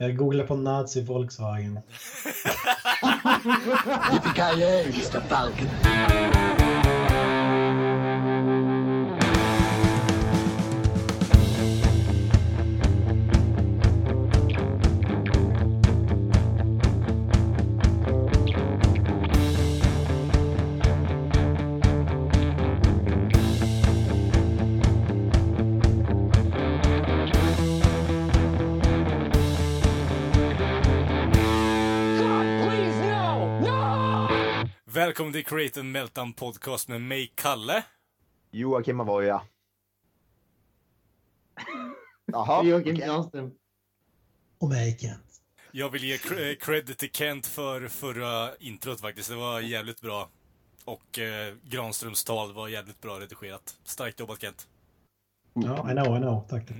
Jag googlar på nazi Volkswagen. Yippee-ki-yay, Mr. Falcon. Välkommen till Create and Meltdown Podcast med mig, Kalle. Joakim Avoya. Jaha. Joakim Granström. Och mig Kent. Jag vill ge cre- cred till Kent för förra introt faktiskt. Det var jävligt bra. Och eh, Granströms tal var jävligt bra redigerat. Starkt jobbat Kent. Ja, I know, I know. Tack.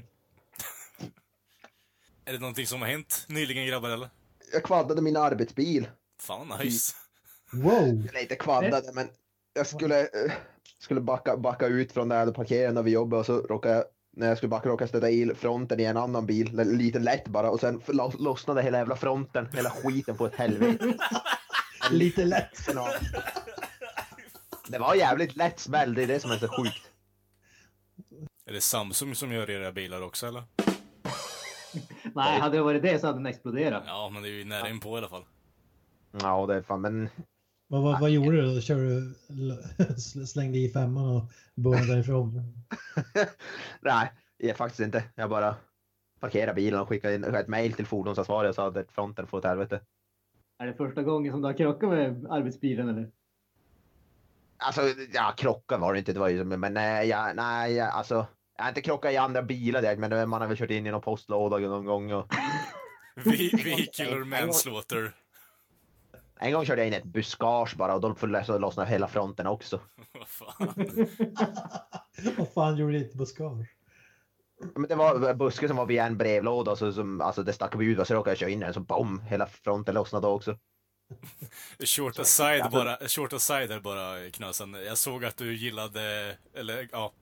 Är det någonting som har hänt nyligen grabbar eller? Jag kvaddade min arbetsbil. Fan nice. Wow! Eller inte kvaddade, men jag skulle, eh, skulle backa, backa ut från där jag hade parkerat när vi jobbade och så råkade jag, när jag skulle backa råkade jag stöta i fronten i en annan bil, lite lätt bara, och sen lo- lossnade hela jävla fronten, hela skiten på ett helvete. Lite lätt. Det var jävligt lätt smäll, det är det som är så sjukt. Är det Samsung som gör era bilar också eller? Nej, hade det varit det så hade den exploderat. Ja, men det är ju nära inpå i alla fall. Ja, det är fan, men Vad, vad, vad gjorde du? då? Kör du, sl- slängde i femman och började därifrån? nej, jag faktiskt inte. Jag bara parkerade bilen och skickade in ett mail till fordonsansvarig och sa att fronten får ett helvete. Är det första gången som du har krockat med arbetsbilen eller? Alltså, ja, krocka var det inte, det var ju, men nej, ja, nej, ja, alltså. Jag har inte krockat i andra bilar direkt, men man har väl kört in i någon postlåda någon gång. Och, Vi, vehicular manslaughter. En gång körde jag in i ett buskage bara och då föll- så lossnade hela fronten också. Vad fan. Vad fan gjorde du i ett buskage? Men det var en buske som var vid en brevlåda och så som, alltså det stack ut och så råkade jag köra in den så bom, hela fronten lossnade också. Short aside bara, short aside bara Knösen. Jag såg att du gillade, eller ja,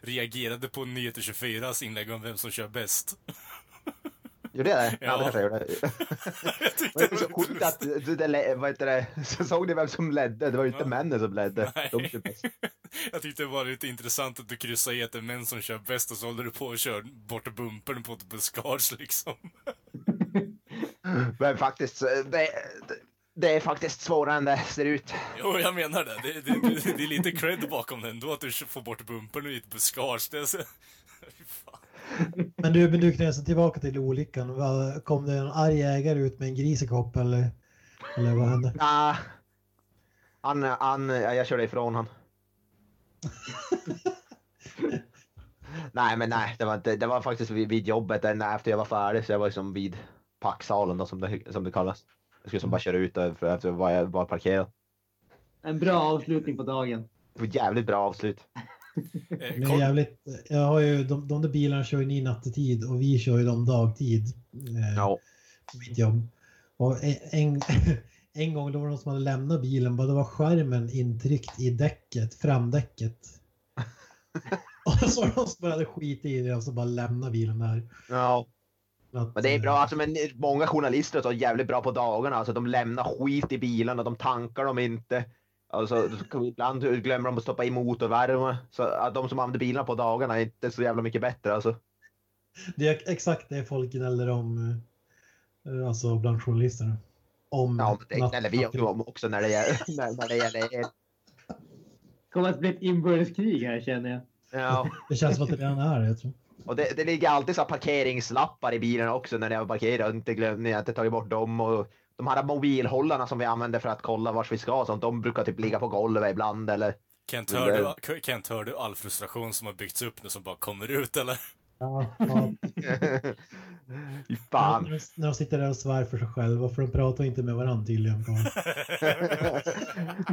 reagerade på Nyheter 24s inlägg om vem som kör bäst. Gjorde jag det? Ja, Ja. det kanske jag gjorde. Jag tyckte det var sjukt att, det, vad heter det, så såg ni vem som ledde? Det var ju inte Ja. männen som ledde. De bäst. Jag tyckte det var lite intressant att du kryssade i att det är män som kör bäst och så håller du på och kör bort bumpern på ett buskage liksom. Men faktiskt, det, det, det är faktiskt svårare än det ser ut. Jo, jag menar det. Det, det, det, det är lite cred bakom det ändå, att du får bort bumpern i ett buskage. Det är så... Fy fan. Men du, men du knösen tillbaka till olyckan. Kom det en arg ägare ut med en gris i kopp eller? Eller vad hände? Nah, han, han, ja, jag körde ifrån han. nej, men nej, det var, inte, det var faktiskt vid, vid jobbet den- efter jag var färdig, så jag var liksom vid packsalen då, som, det, som det kallas. Jag skulle som bara köra ut efter, efter var jag var parkerad. En bra avslutning på dagen. Det var ett jävligt bra avslut. Eh, Det är jävligt, jag har ju, de, de där bilarna kör ju ni nattetid och vi kör ju dem dagtid. Eh, Ja. på mitt jobb. Och en, en, gång då var det någon som hade lämnat bilen, bara det var skärmen intryckt i däcket, framdäcket. och så var det någon som hade skit i det och så bara lämna bilen där. ja. Att, Men det är bra, eh, alltså, men många journalister är jävligt bra på dagarna. Alltså, de lämnar skit i bilarna, de tankar dem inte. Alltså, ibland glömmer de att stoppa i motorvärme. Så att de som använder bilarna på dagarna är inte så jävla mycket bättre. Alltså. Det är exakt det folk gnäller om, eh, alltså bland journalisterna. Om Ja, men det gnäller vi om också när det gäller, när, när det gäller er. kommer att bli ett inbördeskrig här känner jag. Ja. Det känns som att det redan är jag tror. Och det, det ligger alltid så parkeringslappar i bilen också när jag parkerar. Inte glöm, när jag inte tagit bort dem. Och de här mobilhållarna som vi använder för att kolla vart vi ska, och sånt, de brukar typ ligga på golvet ibland. Eller Kent, hör du, Kent, hör du all frustration som har byggts upp nu som bara kommer ut eller? Ja, ja. Fan. När, de, när de sitter där och svär för sig själva, för de pratar inte med varandra tydligen.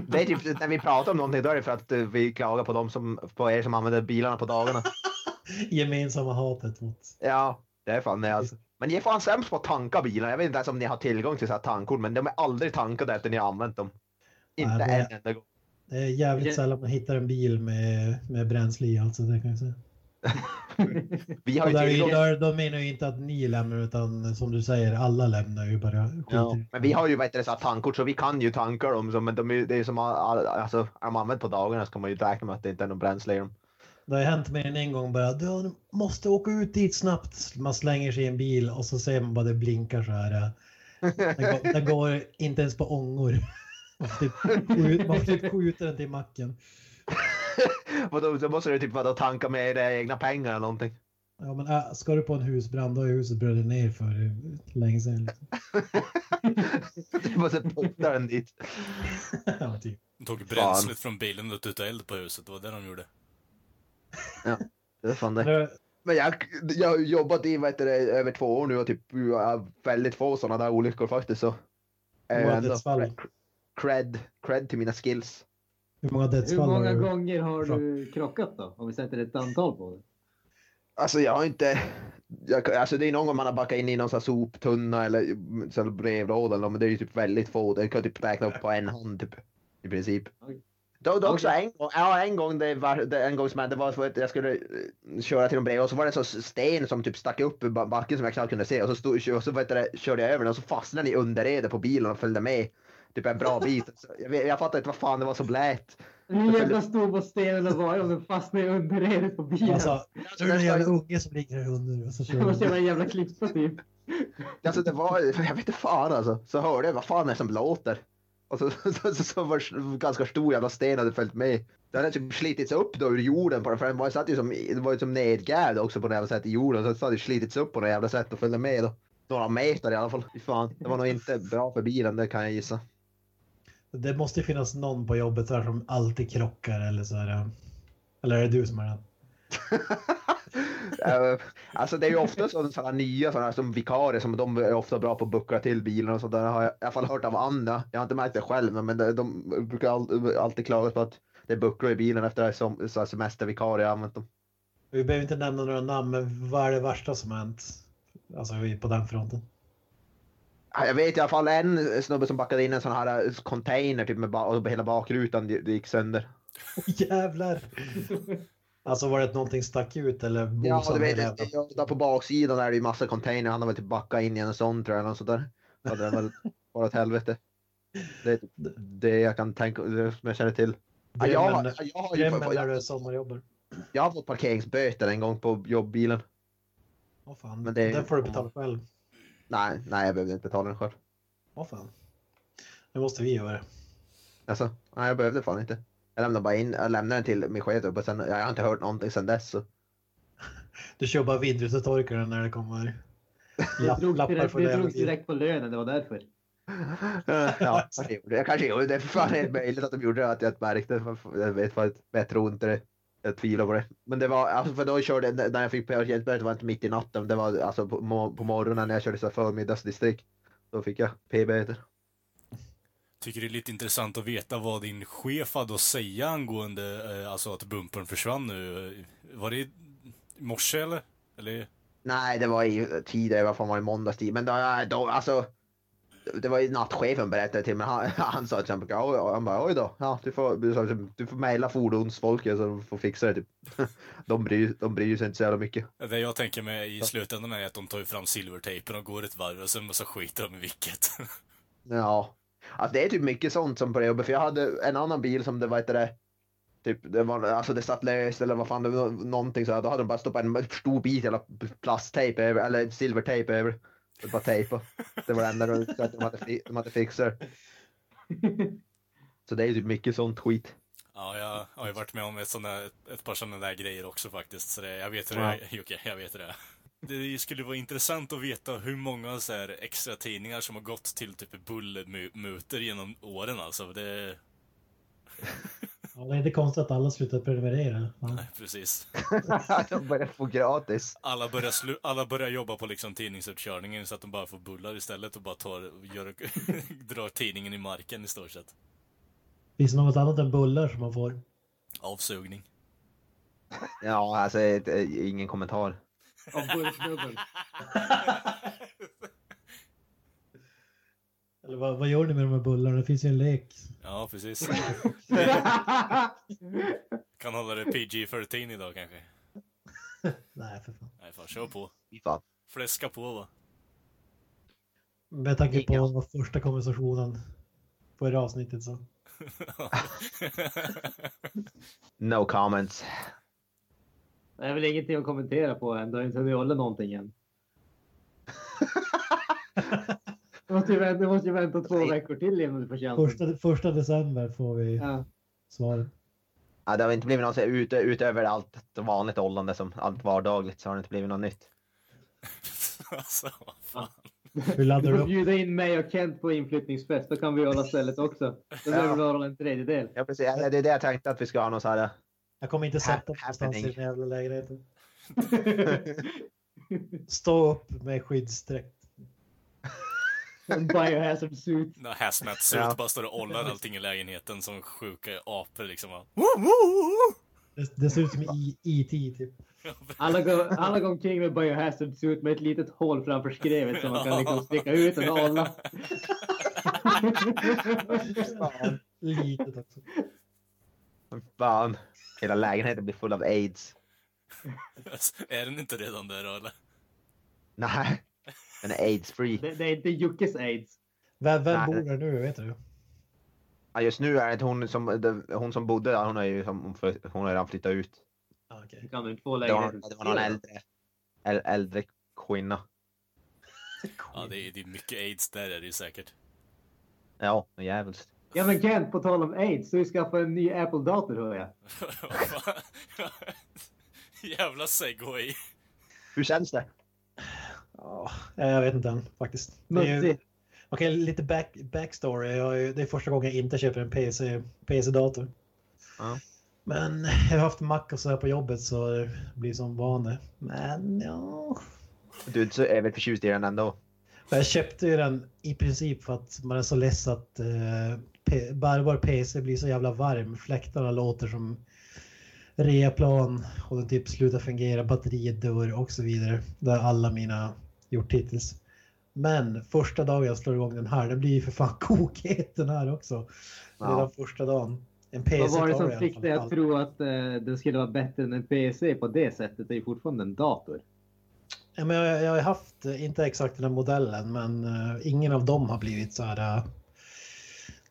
Det är typ, när vi pratar om någonting då är det för att eh, vi klagar på, dem som, på er som använder bilarna på dagarna. Gemensamma hatet mot... Ja, det är fan det alltså. Men ni är fan sämst på att tanka bilar. Jag vet inte ens om ni har tillgång till så här tankkort, men de är aldrig tankade efter ni har använt dem. Inte Nej, det- en enda gång. Det är jävligt sällan man hittar en bil med, med bränsle i alltså, det kan jag säga. Vi har Och ju tillgång... där, de menar ju inte att ni lämnar utan som du säger, alla lämnar ju bara Ja, men vi har ju vad så tankkort så vi kan ju tanka dem. Så, men de, det är som all, alltså, är de använt på dagarna så kan man ju räkna med att det inte är någon bränsle i dem. Det har hänt mer än en gång bara, du måste åka ut dit snabbt. Man slänger sig i en bil och så ser man bara det blinkar så här. Den går, den går inte ens på ångor. Man får typ skjuta- typ skjuta den till macken. Vadå, då måste du typ vadå, tanka med era egna pengar eller någonting. Ja men äh, ska du på en husbrand då är huset brunnit ner för länge sedan. Liksom. Du måste putta den dit. ja, typ. De tog bränslet från bilen och tutade eld på huset, det var det de gjorde. Det är fan det. Men jag, jag har jobbat i heter det, över två år nu och typ jag har väldigt få sådana där olyckor faktiskt. Så. Hur många Eh, ändå dödsfall? Cred, cred till mina skills. Hur många Hur dödsfall många har du? gånger har du krockat då? Om vi sätter ett antal på det. Alltså jag har inte, jag, alltså det är någon gång man har backat in i någon sån här soptunna eller så brevlåda eller något, men det är ju typ väldigt få. Det kan typ räkna upp på en hand typ. I princip. Då, då också Okej. en gång, ja en gång det var, det, en gång som hände var att jag skulle eh, köra till en brev och så var det en sten som typ stack upp i ba- backen som jag knappt kunde se och så, stod, och så vet du, det, körde jag över den och så fastnade den i underredet på bilen och följde med. Typ en bra bit. Så jag, jag fattar inte vad fan det var så blät. Hur jävla stor måste stenen vara om den fastnar i underredet på bilen? Alltså, du är en jävla unge som ligger här under och så det kör måste du. vara en jävla klippa typ. Alltså det var, jag vet inte fan alltså. Så hörde jag vad fan det är som låter. Och så, så, så, så var det ganska stor jävla sten hade följt med. Den hade typ slitits upp då ur jorden på den, för den var, satt ju som, det var ju som nedgrävd också på något jävla sätt i jorden. Så det hade slitits upp på något jävla sätt och följde med då. Några meter i alla fall. Fy fan, det var nog inte bra för bilen, det kan jag gissa. Det måste ju finnas någon på jobbet här som alltid krockar eller så här. Eller är det du som är den? Eh, alltså det är ju ofta sådana nya sådana som vikarier som de är ofta bra på att buckla till bilen och sådär har jag i alla fall hört av andra. Jag har inte märkt det själv men de, de brukar all, alltid klaga på att det är bucklor i bilen efter som, så här semestervikarier använt dem. Vi behöver inte nämna några namn, men vad är det värsta som har hänt? Alltså på den fronten. Ja, Jag vet i alla fall en snubbe som backade in en sån här eh, container typ med ba- och hela bakrutan det, gick sönder. Jävlar! Alltså var det att någonting stack ut eller Ja, du vet, hela ja, där på baksidan är det ju massa container. Han har väl typ backat in i en sån tror jag. Eller något sånt där. Så den väl varit åt helvete. Det är typ det jag kan tänka, det som jag känner till. Ja, jag, har- jag, ju, jag, sommarjobbar. jag har fått parkeringsböter en gång på jobbbilen. Åh fan, Men det- den får du betala själv. Nej, nej jag behövde inte betala den själv. Åh fan. Det måste vi göra. Alltså, nej jag behövde fan inte. Jag lämnade bara in, jag lämnade den till min chef och sen, jag har inte hört någonting sen dess. Så. Du kör bara vindrutetorkare när det kommer Det lapp, drogs lappar direkt, för det det. drogs direkt på lönen, det var därför. ja, kanske gjorde det. Jag kanske gjorde det. Det är fan helt möjligt att de gjorde det, att jag märkte. Jag vet inte, jag tror inte det. Jag tvivlar på det. Men det var, alltså för då körde, när jag fick var det inte mitt i natten. Det var alltså på, på morgonen när jag körde så förmiddagsdistrikt. Då fick jag p-böter. Tycker det är lite intressant att veta vad din chef hade att säga angående eh, alltså att bumpern försvann nu. Var det i morse eller? Eller? Nej, det var i tidigare, vad fan var det, måndagstid. Men då, då alltså. Det var ju nattchefen berättade till mig. Han, han sa till exempel, oj, han bara, oj då, ja, du får, du får mejla fordonsfolket så de får fixa det. Typ. De, bryr, de bryr sig inte så jävla mycket. Det jag tänker mig i slutändan är att de tar fram silvertejpen och går ett varv och sen så skiter de i vilket. Ja, alltså det är typ mycket sånt som på det jobbet. För jag hade en annan bil som det var inte det. Typ, det var, alltså det satt löst eller vad fan det var någonting så här. Då hade de bara stoppat en stor bit jävla plasttejp över, eller silvertejp över. Och bara tejpa. Det var det enda de, de, hade, de hade fixat det. Så det är ju typ mycket sånt skit. Ja, jag har ju varit med om ett, såna, ett par sådana där grejer också faktiskt. Så det, jag vet hur det är, Jocke, jag vet hur det är. Det skulle vara intressant att veta hur många så här extra tidningar som har gått till typ bullermuter genom åren alltså. Det, Ja, det är inte konstigt att alla slutar prenumerera. Ja. nej, precis. de börjar få gratis. Alla börjar, slu, alla börjar jobba på liksom tidningsutkörningen så att de bara får bullar istället och bara tar, gör, drar tidningen i marken i stort sett. Finns det något annat än bullar som man får? Avsugning. Ja, alltså ingen kommentar. Av bullsnubben. Eller vad, vad gör ni med de här bullarna? Det finns ju en lek. Ja, precis. Kan hålla det PG-13 idag kanske. Nej, för fan. Nej, fan, kör på. Fan. Fläska på va. Med tanke på Inga. första konversationen på det här avsnittet så. No comments. Det är väl ingenting att kommentera på än. Du har inte hunnit hålla någonting än. Du måste ju vänta, du måste ju vänta två veckor till innan du får chansen. Första, första december får vi Ja. svaret. Ja, det har inte blivit något ut, utöver allt vanligt åldrande som allt vardagligt så har det inte blivit något nytt. alltså, vad fan. Hur laddar Du du får upp? bjuda in mig och Kent på inflyttningsfest. Då kan vi hålla stället också. Då behöver vi hålla en tredjedel. Ja, precis. Ja, Det är det jag tänkte att vi ska ha någon så här. Jag kommer inte sätta mig någonstans i den jävla lägenheten. Stå upp med skyddsdräkt. En biohazard suit. När hazmat suit Ja. bara står och ollar allting i lägenheten som sjuka apor liksom. Det, det ser ut som i E.T. typ. Alla går, alla går omkring med biohazard suit med ett litet hål framför skrevet så man kan liksom sticka ut och hålla. Litet också. Fan. Hela lägenheten blir full av aids. är den inte redan där då eller? Nej. Den är aids free. Det, det är inte Jockes aids. Vem, vem Nej. bor där nu? Vet du? Ja, just nu är det hon som, det- hon som bodde där, hon har ju som, hon har redan flyttat ut. Ah. Du kan du Det var, lägenheten. det var någon äldre, äl- äldre kvinna. Ja, det är, det är mycket aids där är det ju säkert. Ja, jävligt. Ja men Kent, på tal om aids, du skaffade en ny Apple-dator hör jag. Jävla segway. Hur känns det? Ja, jag vet inte än faktiskt. Okej, lite back, backstory. Jag, det är första gången jag inte köper en PC, PC-dator. Ja. Men jag har haft Mac och så här på jobbet så det blir som vane. Men ja... Du är så- är väl förtjust i den ändå? Jag köpte ju den i princip för att man är så less att eh, P- bärbar PC blir så jävla varm. Fläktarna låter som reaplan och den typ slutar fungera, batteriet dör och så vidare. Det har alla mina gjort hittills. Men första dagen jag slår igång den här, det blir ju för fan kokhet den här också. Redan Ja. första dagen. En PC Vad var det som fick dig att tro att eh, den skulle vara bättre än en PC på det sättet? Det är ju fortfarande en dator. Ja, men jag, jag har haft, eh, inte exakt den här modellen, men eh, ingen av dem har blivit så här eh,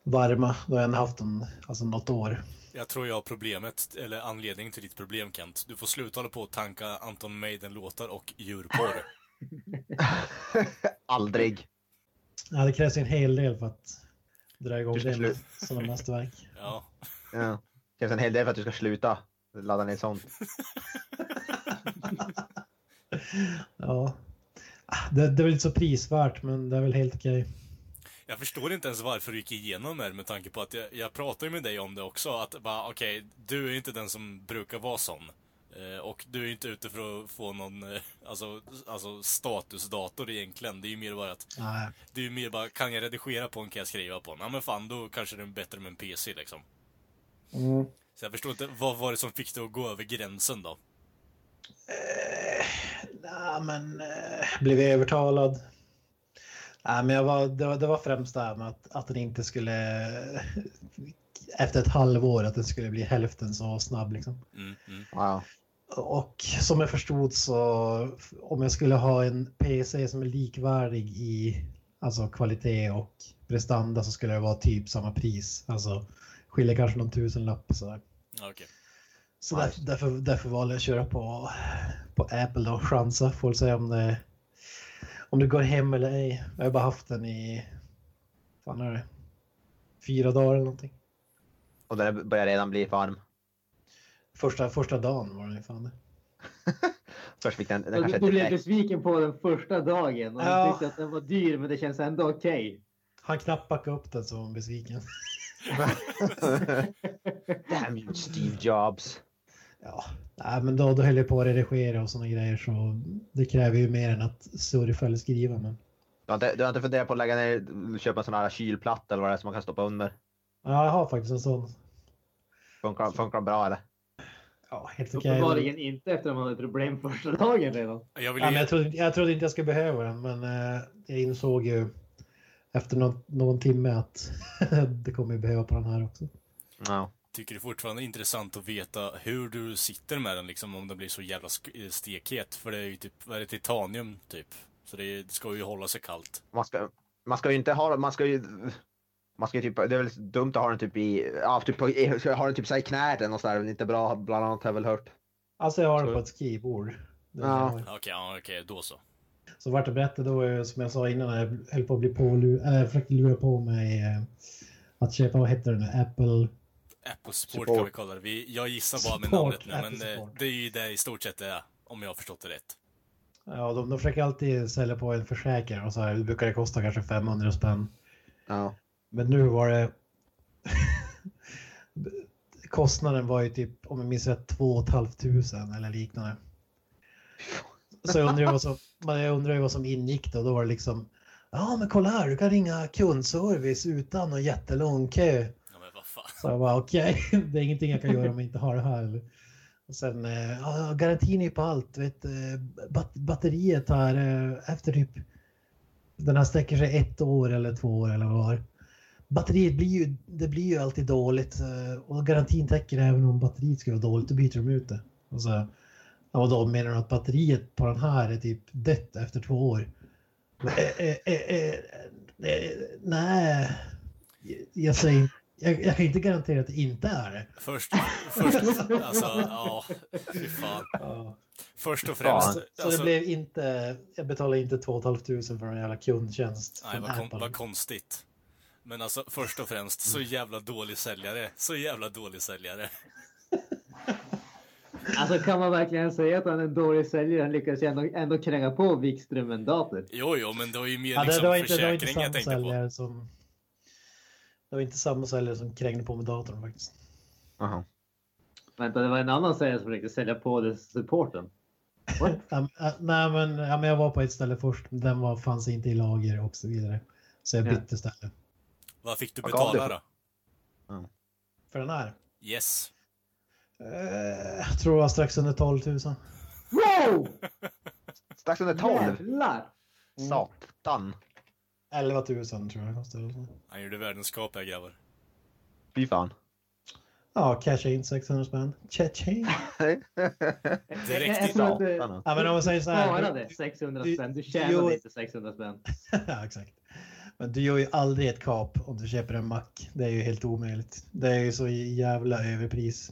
varma. Då har jag ändå haft dem alltså något år. Jag tror jag har problemet, eller anledningen till ditt problem Kent. Du får sluta hålla på och tanka Anton Maiden-låtar och djurporr. Aldrig. Ja, det krävs ju en hel del för att dra igång det slu- sådana mästerverk. Ja. Ja. Det krävs en hel del för att du ska sluta ladda ner sånt. Ja. Det, det är väl inte så prisvärt, men det är väl helt okej. Jag förstår inte ens varför du gick igenom det med tanke på att jag, jag pratade med dig om det också. Att bara, okej, du är inte den som brukar vara sån. Eh, och du är inte ute för att få någon, eh, alltså, alltså statusdator egentligen. Det är ju mer bara att, Nej. det är ju mer bara, kan jag redigera på en, kan jag skriva på en? Ja men fan, då kanske det är bättre med en PC liksom. Mm. Så jag förstår inte, vad var det som fick dig att gå över gränsen då? Eh, nej, men eh, blev jag övertalad? Nej, men jag var, det, var, det var främst det här med att, att den inte skulle... Efter ett halvår, att den skulle bli hälften så snabb liksom. Mm, mm. Ja. Och som jag förstod så om jag skulle ha en PC som är likvärdig i alltså kvalitet och prestanda så skulle det vara typ samma pris. Alltså skiljer kanske någon tusenlapp sådär. Okej. Så därför, därför, därför valde jag att köra på, på Apple då, chansa. Får se om det, om det går hem eller ej. Jag har bara haft den i, fan är det, fyra dagar eller någonting. Och den börjar redan bli varm. Första, första dagen var den ju fan det. Först fick den, den Du, kanske du blev besviken på den första dagen och Ja. du tyckte att den var dyr men det känns ändå okej. Han knappt backade upp den så var han besviken. Damn you Steve Jobs. Ja, nej, men då, då höll jag på att redigera och sådana grejer så det kräver ju mer än att surfa eller skriva. Men Du har, inte, du har inte funderat på att lägga ner, köpa en sån här kylplatta eller vad det är som man kan stoppa under? ja, jag har faktiskt en sån. Funkar, funkar bra eller? Ja, helt okej. Uppenbarligen inte efter att man hade problem första dagen redan. Jag vill Ja, men jag, trodde, jag trodde inte jag skulle behöva den, men eh, jag insåg ju efter någon, någon timme att det kommer ju behöva på den här också. Ja. Tycker det är fortfarande intressant att veta hur du sitter med den liksom om den blir så jävla sk- stekhet. För det är ju typ, vad är det, titanium typ. Så det, är, det ska ju hålla sig kallt. Man ska, man ska ju inte ha man ska ju man ska ju typ, det är väl dumt att ha den typ i, ja, typ ha den typ så här i knät eller något sådär, inte bra bland annat har jag väl hört. Alltså jag har den på ett skrivbord. Ja. Okej, ja, okej, då så. Så vart det berättade då, eh, som jag sa innan, jag höll på att bli på, jag försökte lura på mig eh, att köpa, vad heter den, Apple Apple Support, Support. kan vi kalla det. Vi, jag gissar bara med Support, namnet nu, Apple men eh, Support. det är ju det i stort sett det är, om jag har förstått det rätt. Ja, de, de försöker alltid sälja på en försäkring och så här, det brukar det kosta kanske 500 spänn. Ja. Men nu var det... Kostnaden var ju typ, om jag minns rätt, 2 500 eller liknande. Så jag undrar ju vad som, men jag undrar ju vad som ingick då. Då var det liksom, ja men kolla här, du kan ringa kundservice utan någon jättelång kö. Ja, men vad fan. Så jag bara okej, det är ingenting jag kan göra om jag inte har det här. Och sen, eh, ja, garantin är på allt. Vet, eh, bat batteriet här eh, efter typ, den här sträcker sig ett år eller två år eller vad det var. Batteriet blir ju, det blir ju alltid dåligt och garantin täcker även om batteriet skulle vara dåligt, då byter de ut det. Och så, ja, och då menar de att batteriet på den här är typ dött efter två år. Eh, eh, nej, jag säger jag, jag kan inte garantera att det inte är det. Först, först, alltså, ja, fy fan. Ja. Först och Fan. främst, Så alltså, det blev inte, jag betalade inte 2 500 för en jävla kundtjänst nej, vad, kon, vad konstigt. Men alltså, först och främst, så jävla dålig säljare. Så jävla dålig säljare. Alltså kan man verkligen säga att han är en dålig säljare? Han lyckas ju ändå, ändå kränga på Wikström en dator. Jo, jo, men det var ju mer Ja, det, liksom det, var inte, det var inte försäkring jag tänkte på. som... Det var inte samma säljare som krängde på med datorn faktiskt. Aha. Vänta, det var en annan säljare som försökte sälja på det supporten. Ja, äh, nej, men, ja, men jag var på ett ställe först, men den var, fanns inte i lager och så vidare. Så jag Ja. bytte ställe. Vad fick du betala då? För den här? Yes. Eh, jag tror det var strax under 12 000. Wow! Strax under 12. Jävlar! Satan. 11 000 tror jag det kostade. Han gjorde världenskapliga grabbar. Fy fan. Ja, cash in 600 spänn. Cha-ching. Direkt i... du Satan. Ja, men om man säger så här. sparade 600 du- spänn. Du du- tjänade jo. inte 600 spänn. ja, exakt. Men du gör ju aldrig ett kap om du köper en mack. Det är ju helt omöjligt. Det är ju så jävla överpris.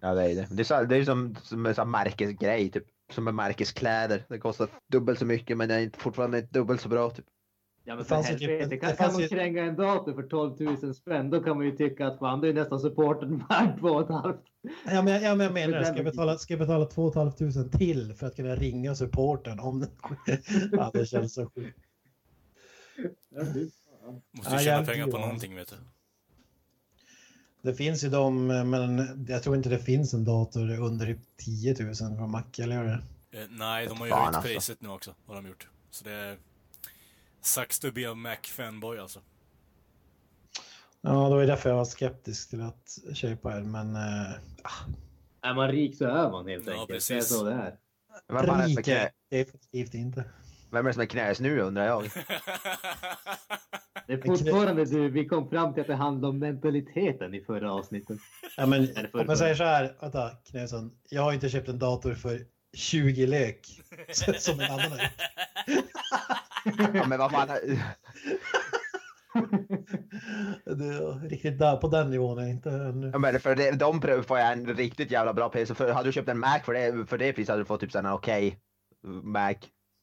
Ja det är det. Det är, så, det är som, som en sån märkesgrej typ. Som en märkeskläder. Det kostar dubbelt så mycket men det är inte, fortfarande inte dubbelt så bra typ. Ja men Det för typ- helvete, det kan, kan fanns man ju- kränga en dator för 12 000 spänn då kan man ju tycka att fan det är nästan supporten värd två och ett halvt. Ja, men, ja, men jag menar det. Ska jag betala, ska jag betala 2 500 till för att kunna ringa supporten om den... Ja, det känns så sjukt. Måste Ja, ju tjäna pengar på någonting, vet du. Det finns ju de, men jag tror inte det finns en dator under typ 10 000 från Mac, eller gör det? Eh, nej, de har ju höjt alltså. priset nu också, har de gjort. Så det är... Sucks to be a Mac-fanboy alltså. Ja, det var därför jag var skeptisk till att köpa en, men... Eh, Är man rik så är man helt Ja, enkelt. precis. Det är så det är. Vem är det som är definitivt inte. vem är det som är knäsnu undrar jag. Det är fortfarande du, vi kom fram till att det handlar om mentaliteten i förra avsnittet. Ja, men om jag säger så här, vänta Knösson. Jag har inte köpt en dator för 20 lök som en annan. Ja, men vad fan. Är riktigt där på den nivån är inte ännu. Ja, men för det, de får jag en riktigt jävla bra PC. För hade du köpt en Mac för det, för det priset hade du fått typ här okej Mac.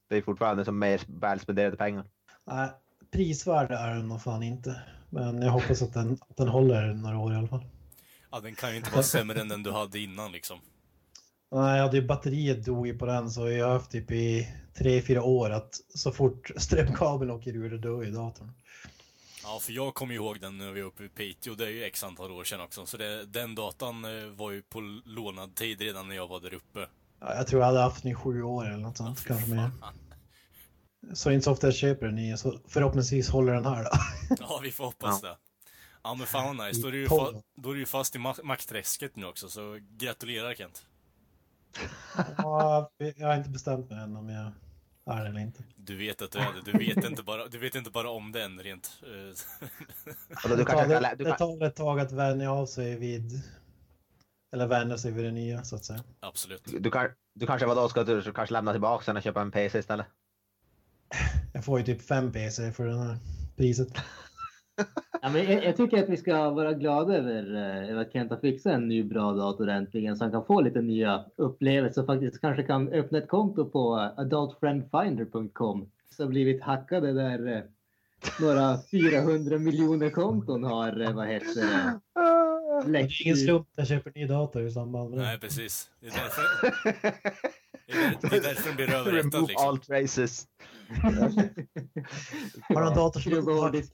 Det är fortfarande som mer väl spenderade pengar. Nej, prisvärd är den nog fan inte. Men jag hoppas att den, att den håller några år i alla fall. ja, den kan ju inte vara sämre än den du hade innan liksom. Nej, jag hade ju batteriet dog ju på den så jag har haft typ i 3-4 år att så fort strömkabeln åker ur då dör ju datorn. Ja, för jag kommer ihåg den när vi var uppe i Piteå, det är ju x antal år sedan också. Så det, den datan eh, var ju på lånad tid redan när jag var där uppe. Ja, jag tror jag hade haft den i sju år eller något sånt, kanske mer. Så inte så ofta jag köper en ny, så förhoppningsvis håller den här då. Ja, vi får hoppas det. Ja, men fan vad nice. Då är du ju, Tolv. fa- då är du ju fast i ma- maktträsket nu också, så gratulerar Kent. Ja, jag har inte bestämt mig än om jag... är det eller inte. Du vet att du är det. Du vet inte bara, du vet inte bara om den rent... eh, Alltså, du Det kanske tar, kan, det, du det kan, tar ett tag att vänja av sig vid... Eller vänja sig vid det nya, så att säga. Absolut. du, kan, du kanske vadå, ska du kanske lämna tillbaka den och köpa en PC istället? Jag får ju typ fem PC för det här priset. Ja, men jag, jag tycker att vi ska vara glada över, eh, över att Kent har fixat en ny bra dator äntligen så han kan få lite nya upplevelser och faktiskt kanske kan öppna ett konto på adultfriendfinder.com. Så har blivit hackade där eh, några 400 miljoner konton har, eh, vad heter det, Det läckt är ingen slump att jag köper ny dator i samband med det. Nej, precis. Det är därför, det är, det är därför den blir överrättad Remove liksom. all traces. Har du en dator som är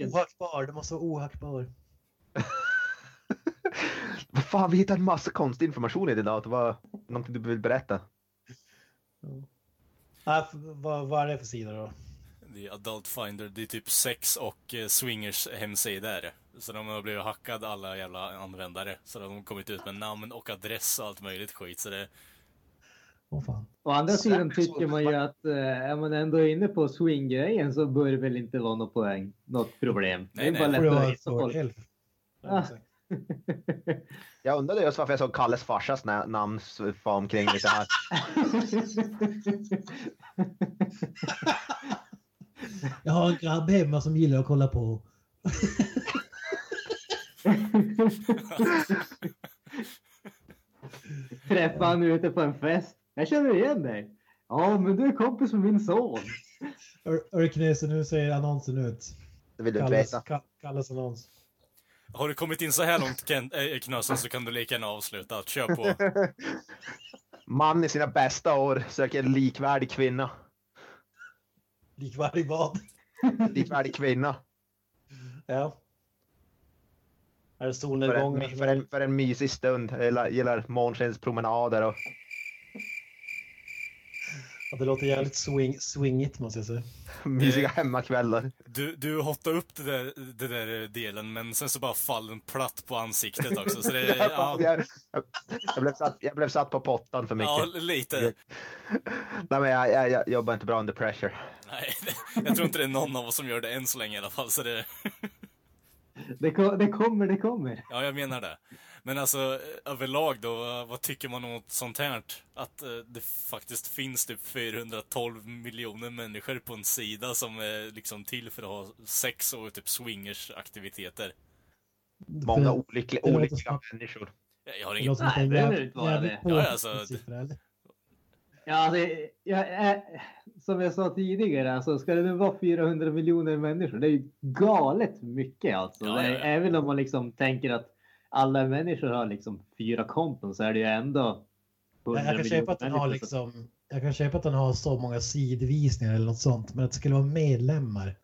ohackbar? Det måste vara ohackbar. Vad fan, vi hittar en massa konstig information i din dator. Vad, någonting du vill berätta? Nej, f- vad, vad är det för sida då? Det är Adult Finder, det är typ sex och eh, swingers hemsidor. Så de har blivit hackade alla jävla användare. Så de har kommit ut med namn och adress och allt möjligt skit. Så det, Åh fan. Å andra sidan tycker man ju att eh, är man ändå inne på swing-grejen så bör det väl inte vara något poäng, något problem. Nej, det är nej. bara lätt att ett folk. Ah. Jag undrade just varför jag såg Kalles farsas na- namn svara omkring lite här. Jag har en grabb hemma som gillar att kolla på. Träffade han ute på en fest. Jag känner igen dig. Ja, men du är kompis med min son. Ör- Örknäsen, nu ser annonsen ut. Det vill du inte veta. Ka- Kalles annons. har du kommit in så här långt Ken, äh, Knösen så kan du lika gärna avsluta. Kör på. Man i sina bästa år söker en likvärdig kvinna. Likvärdig vad? Likvärdig kvinna. Ja. Är det För solnedgångar? en, för en, för en mysig stund. Jag gillar, gillar månskenspromenader och det låter jävligt swing, swingigt måste jag säga. mysiga hemmakvällar. Du, du hottade upp det där, det där delen men sen så bara faller den platt på ansiktet också. Så det, ja, jag, jag, blev satt, jag blev satt på pottan för mycket. ja, lite. Nej, men jag, jag, jag jobbar inte bra under pressure. Nej, jag tror inte det är någon av oss som gör det än så länge i alla fall. Så det, Det, ko- det kommer, det kommer. ja, jag menar det. Men alltså överlag då, vad- vad tycker man om något sånt här? Att eh, det faktiskt finns typ 412 miljoner människor på en sida som är liksom till för att ha sex och typ swingers aktiviteter. Många olyckliga, olyckliga människor. Jag, har är Nej, det behöver inte vara det. Ja, alltså-? Ja, det, jag, är- som jag sa tidigare, alltså, ska det nu vara 400 miljoner människor? Det är ju galet mycket alltså. Ja, ja, ja. Även om man liksom tänker att alla människor har liksom fyra konton så är det ju ändå 100 Jag, kan köpa att den har liksom... Jag kan köpa att den har så många sidvisningar eller något sånt. Men att det skulle vara medlemmar.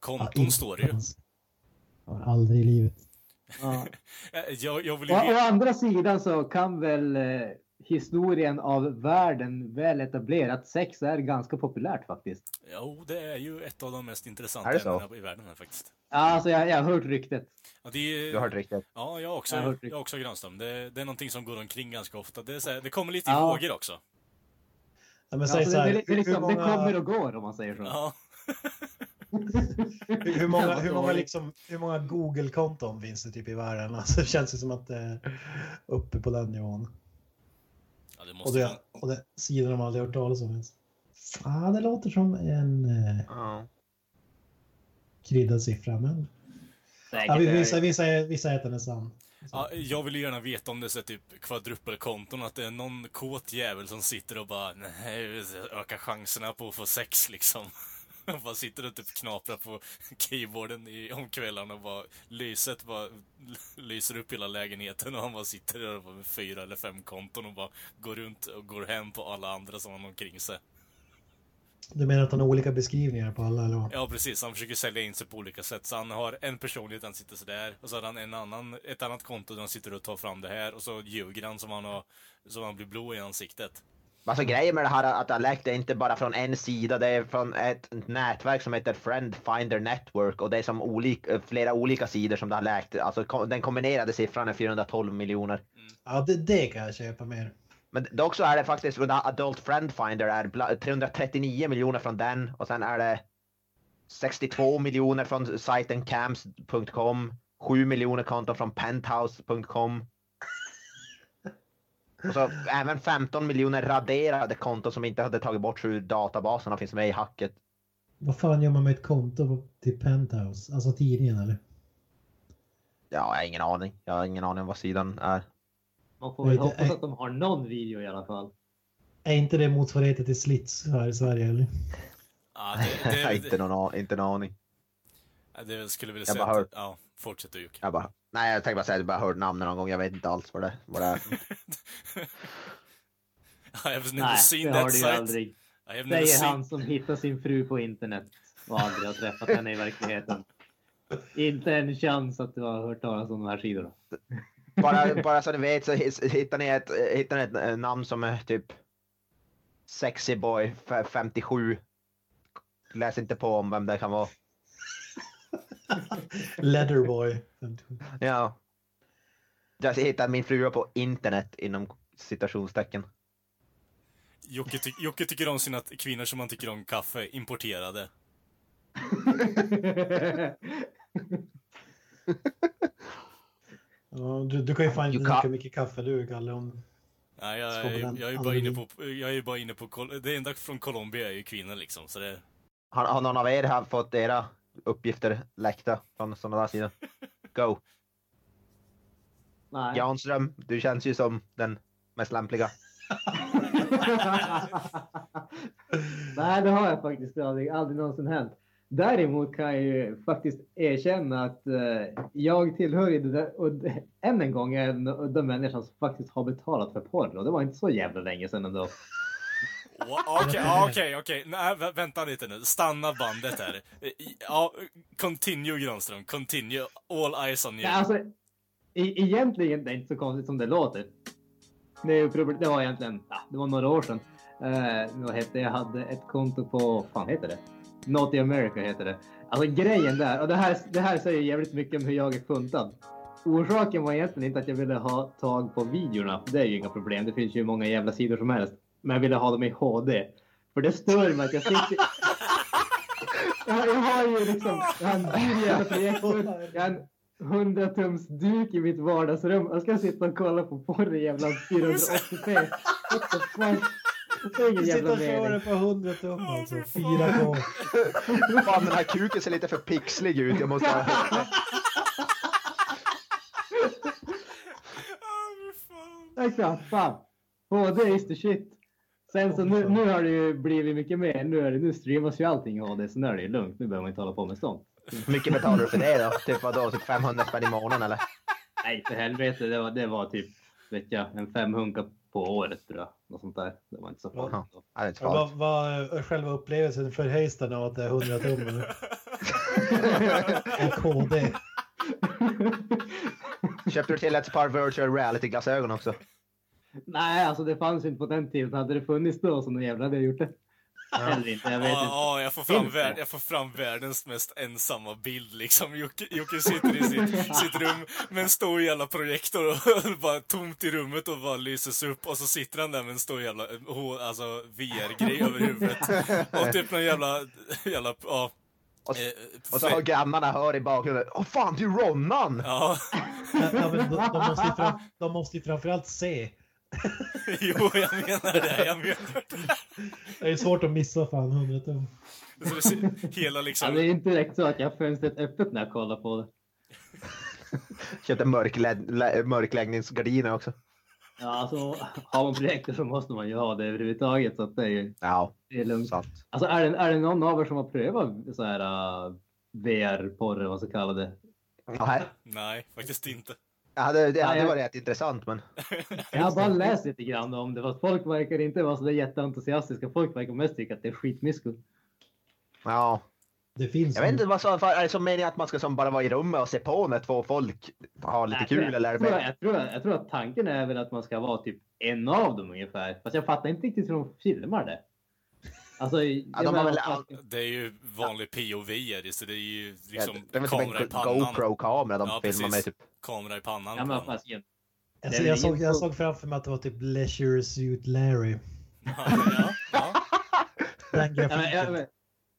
Konton Ja, står det ju. aldrig i livet. Ja. Jag, jag vill ju Å, å andra sidan så kan väl eh, historien av världen väl etablera att sex är ganska populärt faktiskt. Jo, det är ju ett av de mest intressanta så? ämnena i världen här faktiskt. Ja, alltså jag, jag har hört ryktet. Ja, det är, Du har hört riktigt. Ja, jag har också, Jag jag har hört ryktet. har också Granström. Det, det är någonting som går omkring ganska ofta. Det, är så här, det kommer lite i Ja. vågor också. Ja, men Ja, säg så så det, här, det, det, liksom, många, det kommer och går om man säger så. Ja. hur, hur många, hur många, liksom, hur många Google-konton finns det typ i världen? Alltså, det känns ju som att det är uppe på den nivån. Ja, det Och måste det, vara... och det sidan de aldrig hört talas om ens. Ah, det låter som en eh, Ja. kryddad siffra, men... Ja, vi, vi, säger, vi, säger, vi säger att den är sann. Ja, jag vill ju gärna veta om det är typ kvadrupelkonton, att det är någon kåt jävel som sitter och bara nej, ökar chanserna på att få sex liksom. Bara sitter och typ knaprar på keyboarden i, om kvällarna och bara lyset bara lyser upp hela lägenheten och han bara sitter där med fyra eller fem konton och bara går runt och går hem på alla andra som har omkring sig. Du menar att han har olika beskrivningar på alla, eller vad? Ja, precis. Han försöker sälja in sig på olika sätt. Så han har en personlighet, han sitter sådär. Och så har han en annan, ett annat konto där han sitter och tar fram det här. Och så ljuger han som han har, som han blir blå i ansiktet. Alltså grejen med det här att läckt är inte bara från en sida, det är från ett nätverk som heter Friend Finder Network och det är som olika, flera olika sidor som det har läckt. Alltså den kombinerade siffran är 412 miljoner. Ja, det, det kan jag köpa mer. Men dock så är det faktiskt, Adult Friend Finder är bla- 339 miljoner från den och sen är det 62 miljoner från sajten cams.com, 7 miljoner konton från penthouse.com. Och så även 15 miljoner raderade konton som inte hade tagit bort ur databaserna finns med i hacket. Vad fan gör man med ett konto till Penthouse? Alltså tidningen eller? Ja, jag har ingen aning. Jag har ingen aning om vad sidan är. Man får väl du, hoppas eh, att de har någon video i alla fall. Är inte det motsvarigheten till Slits här i Sverige eller? Ja, det, har det, inte, det, någon, inte någon aning. Det skulle Jag säga att, hör. ja, fortsätt du Jocke. Jag bara, nej, jag tänkte bara säga att jag bara hört namnet någon gång. Jag vet inte alls vad det, vad det är. I have never Nej, seen that site. aldrig. I have never Säger seen... han som hittar sin fru på internet och aldrig har träffat henne i verkligheten. Inte en chans att du har hört talas om de här sidorna. Bara, bara så ni vet så hittar ni ett, hittar ni ett eh, namn som är typ Sexy Boy f- 57. Läs inte på om vem det kan vara. Leatherboy. 57. Ja. Jag hittar min fru på internet inom citationstecken. Jocke, ty Jocke tycker om sina kvinnor som man tycker om kaffe, importerade. Ja, du, du kan ju fan inte dricka mycket kaffe du Kalle. Om... Nej, jag, jag, jag, är ju bara inne på, jag är ju bara inne på, det enda från Colombia är ju kvinnor liksom, så det... Har, har någon av er fått era uppgifter läckta från sådana där sidor? Go! Nej. Janström, du känns ju som den mest lämpliga. Nej, det har jag faktiskt aldrig, aldrig någonsin hänt. Däremot kan jag ju faktiskt erkänna att eh, jag tillhör ju det där, och än en gång en av de människor som faktiskt har betalat för porr och det var inte så jävla länge sedan ändå. Okej, okej, okej. Nej, vä- vänta lite nu. Stanna bandet här. I- Ja, continue Granström. Continue. All eyes on you. Nej, alltså, e egentligen det är inte så konstigt som det låter. Det, är ju det var egentligen, ja, det var några år sedan. Eh, vad hette det? Jag hade ett konto på, vad fan heter det? Naughty America heter det. Alltså grejen där, och det här, det här säger jävligt mycket om hur jag är funtad. Orsaken var egentligen inte att jag ville ha tag på videorna, det är ju inga problem. Det finns ju många jävla sidor som helst. Men jag ville ha dem i HD. För det stör mig att jag sitter... jag, jag har ju liksom, jag har en dyr jävla projektor, jag har en 100 tums duk i mitt vardagsrum. Jag ska sitta och kolla på porr i jävla 480p. What the fuck? Det är ingen Du sitter jävla och kör mening. det på 100 tum alltså. fy fan. 4K. Fan den här kuken ser lite för pixlig ut. Jag måste ha... Exakt, fan. HD is the shit. Sen så nu, nu har det ju blivit mycket mer. Nu, är det, nu streamas ju allting i HD, så nu är det ju lugnt. Nu behöver man inte hålla på med sånt. Hur mycket betalar du för det då? Typ vadå? Typ 500 spänn i månaden eller? Nej, för helvete. Det var, det var typ, vet jag, en femhunka på året tror jag. Något sånt där. Det var inte så farligt. Ja, det. Vad är själva upplevelsen för Heistan av att det är 100 tum eller? och HD? Köpte du till ett par virtual reality-glasögon också? Nej, alltså det fanns inte på den tiden. Hade det funnits då så någon jävla hade jag gjort det. Eller inte, jag vet Ja, inte. ja, jag får, fram jag får världens mest ensamma bild liksom. Jocke, Jocke sitter i sitt, sitt rum med en stor jävla projektor och bara tomt i rummet och bara lyses upp och så sitter han där med en stor jävla eh, H- alltså, VR-grej över huvudet. Och typ någon jävla, jävla, ja. Och, eh, och så har grannarna hör i bakgrunden. Åh fan, det är Ronnan! Ja, Ja, men de, de, måste ju fram, de måste ju framförallt se. jo jag menar det, jag menar det. Det är svårt att missa fan 100 tum. Hela Ja, liksom, det är inte direkt så att jag har fönstret öppet när jag kollar på det. Köpte mörklä- lä- mörkläggningsgardiner också. Ja, alltså har man projektor så måste man ju ha det överhuvudtaget. Så att det är ju Ja, det är lugnt. sant. Alltså är det, är det någon av er som har prövat så här uh, VR-porr eller vad så kallar det? Nej, nej, faktiskt inte. Det hade, det hade jag- varit rätt intressant men... Jag har bara läst lite grann om det. Fast folk verkar inte vara så där jätteentusiastiska. Folk verkar mest tycka att det är skitmysko. Ja. Det finns Jag vet inte, vad så, är det som meningen att man ska som bara vara i rummet och se på när två folk har lite Nej, kul jag, eller? jag, tror, jag, tror, jag tror att tanken är väl att man ska vara typ en av dem ungefär. Fast jag fattar inte riktigt hur de filmar det. Alltså, jag de väl att- Det är ju vanlig POV är det, så det är ju Ja, liksom det är en. GoPro-kamera de Ja, filmar med precis. typ. Kamera i pannan Ja, men den. fasiken. Alltså, jag, såg, jag såg framför mig att det var typ Leisure Suit Larry. Ja, ja, ja. Den Ja, men, ja, grafiken. men,